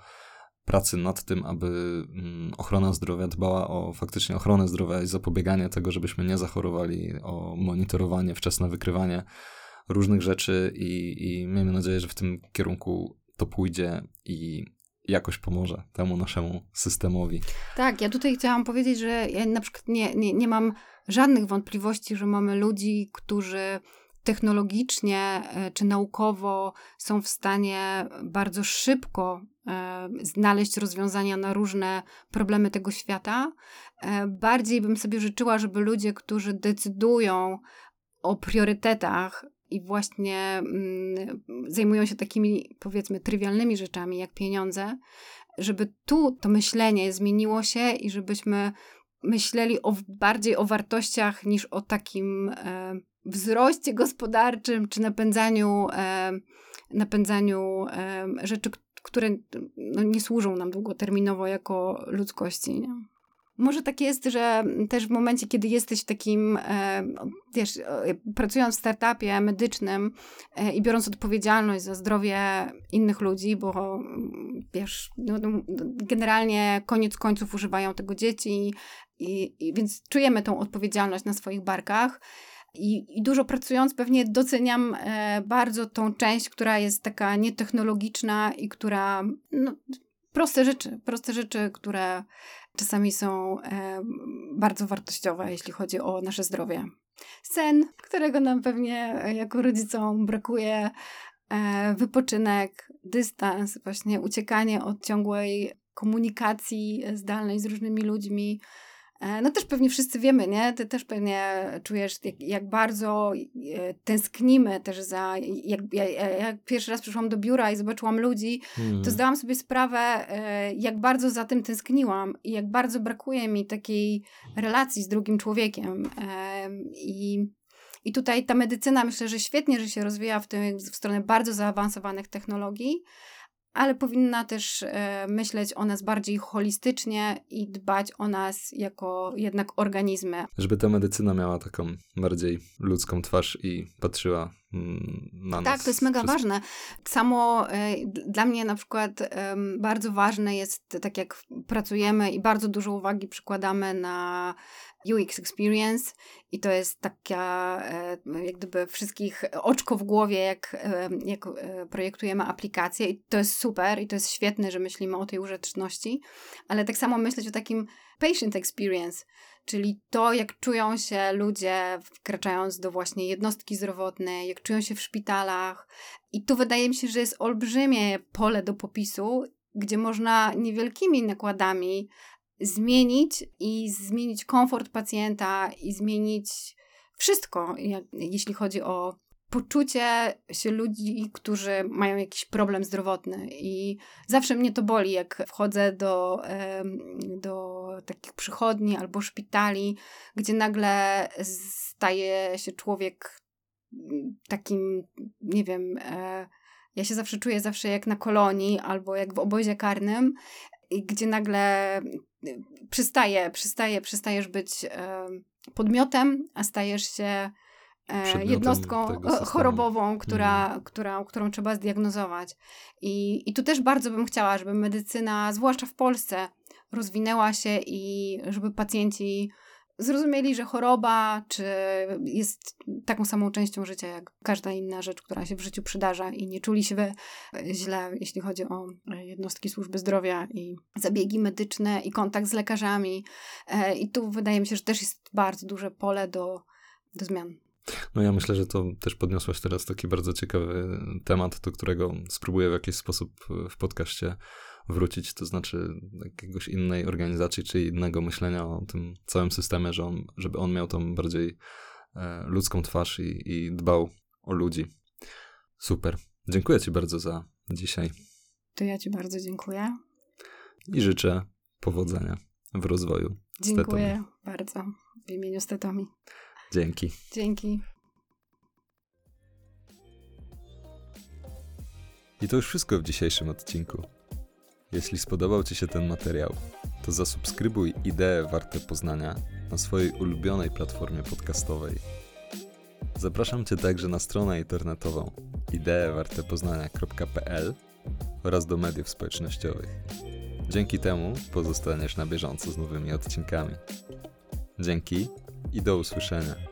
pracy nad tym, aby mm, ochrona zdrowia dbała o faktycznie ochronę zdrowia i zapobieganie tego, żebyśmy nie zachorowali, o monitorowanie, wczesne wykrywanie różnych rzeczy i, i miejmy nadzieję, że w tym kierunku to pójdzie i jakoś pomoże temu naszemu systemowi. Tak, ja tutaj chciałam powiedzieć, że ja na przykład nie, nie, nie mam żadnych wątpliwości, że mamy ludzi, którzy technologicznie e, czy naukowo są w stanie bardzo szybko e, znaleźć rozwiązania na różne problemy tego świata. E, bardziej bym sobie życzyła, żeby ludzie, którzy decydują o priorytetach i właśnie mm, zajmują się takimi, powiedzmy, trywialnymi rzeczami jak pieniądze, żeby tu to myślenie zmieniło się i żebyśmy myśleli o, bardziej o wartościach niż o takim e, wzroście gospodarczym czy napędzaniu, e, napędzaniu e, rzeczy, które no, nie służą nam długoterminowo jako ludzkości. Nie? Może tak jest, że też w momencie, kiedy jesteś takim, e, wiesz, e, pracując w startupie medycznym e, i biorąc odpowiedzialność za zdrowie innych ludzi, bo wiesz, no, no, generalnie koniec końców używają tego dzieci, i, i więc czujemy tą odpowiedzialność na swoich barkach. I, I, dużo pracując, pewnie doceniam bardzo tą część, która jest taka nietechnologiczna i która, no, proste rzeczy, proste rzeczy, które czasami są e, bardzo wartościowe, jeśli chodzi o nasze zdrowie. Sen, którego nam pewnie e, jako rodzicom brakuje, e, wypoczynek, dystans, właśnie uciekanie od ciągłej komunikacji zdalnej z różnymi ludźmi, no też pewnie wszyscy wiemy, nie? Ty też pewnie czujesz, jak, jak bardzo e, tęsknimy też za... Jak, jak, jak, pierwszy raz przyszłam do biura i zobaczyłam ludzi, hmm. to zdałam sobie sprawę, e, jak bardzo za tym tęskniłam i jak bardzo brakuje mi takiej relacji z drugim człowiekiem. I, i tutaj ta medycyna myślę, że świetnie, że się rozwija w, tym, w stronę bardzo zaawansowanych technologii, ale powinna też e, myśleć o nas bardziej holistycznie i dbać o nas jako jednak organizmy. Żeby ta medycyna miała taką bardziej ludzką twarz i patrzyła na nas. Tak, to jest mega przez... ważne. Samo e, dla mnie na przykład bardzo ważne jest, tak jak pracujemy i bardzo dużo uwagi przykładamy na UX Experience i to jest taka e, jak gdyby wszystkich oczko w głowie, jak, jak e, projektujemy aplikacje i to jest super i to jest świetne, że myślimy o tej użyteczności, ale tak samo myśleć o takim patient experience, czyli to, jak czują się ludzie wkraczając do właśnie jednostki zdrowotnej, jak czują się w szpitalach. I tu wydaje mi się, że jest olbrzymie pole do popisu, gdzie można niewielkimi nakładami zmienić i zmienić komfort pacjenta i zmienić wszystko, jak, jeśli chodzi o poczucie się ludzi, którzy mają jakiś problem zdrowotny. I zawsze mnie to boli, jak wchodzę do, do takich przychodni albo szpitali, gdzie nagle staje się człowiek takim, nie wiem, e, ja się zawsze czuję zawsze jak na kolonii albo jak w obozie karnym, gdzie nagle przystaje, przystaje, przestajesz być podmiotem, a stajesz się e, jednostką chorobową, która, mm. która, którą trzeba zdiagnozować. I, I tu też bardzo bym chciała, żeby medycyna, zwłaszcza w Polsce, rozwinęła się i żeby pacjenci zrozumieli, że choroba czy jest taką samą częścią życia jak każda inna rzecz, która się w życiu przydarza i nie czuli się źle, jeśli chodzi o jednostki służby zdrowia i zabiegi medyczne i kontakt z lekarzami. E, I tu wydaje mi się, że też jest bardzo duże pole do, do zmian. No ja myślę, że to też podniosłaś teraz taki bardzo ciekawy temat, do którego spróbuję w jakiś sposób w podcaście wrócić, to znaczy jakiegoś innej organizacji czy innego myślenia o tym całym systemie, że on, żeby on miał tą bardziej e, ludzką twarz i, i dbał o ludzi. Super. Dziękuję Ci bardzo za dzisiaj. To ja Ci bardzo dziękuję. I życzę powodzenia w rozwoju. Dziękuję bardzo w imieniu Stetomi. Dzięki. Dzięki. I to już wszystko w dzisiejszym odcinku. Jeśli spodobał Ci się ten materiał, to zasubskrybuj Ideę Warte Poznania na swojej ulubionej platformie podcastowej. Zapraszam Cię także na stronę internetową ideewartepoznania.pl oraz do mediów społecznościowych. Dzięki temu pozostaniesz na bieżąco z nowymi odcinkami. Dzięki i do usłyszenia.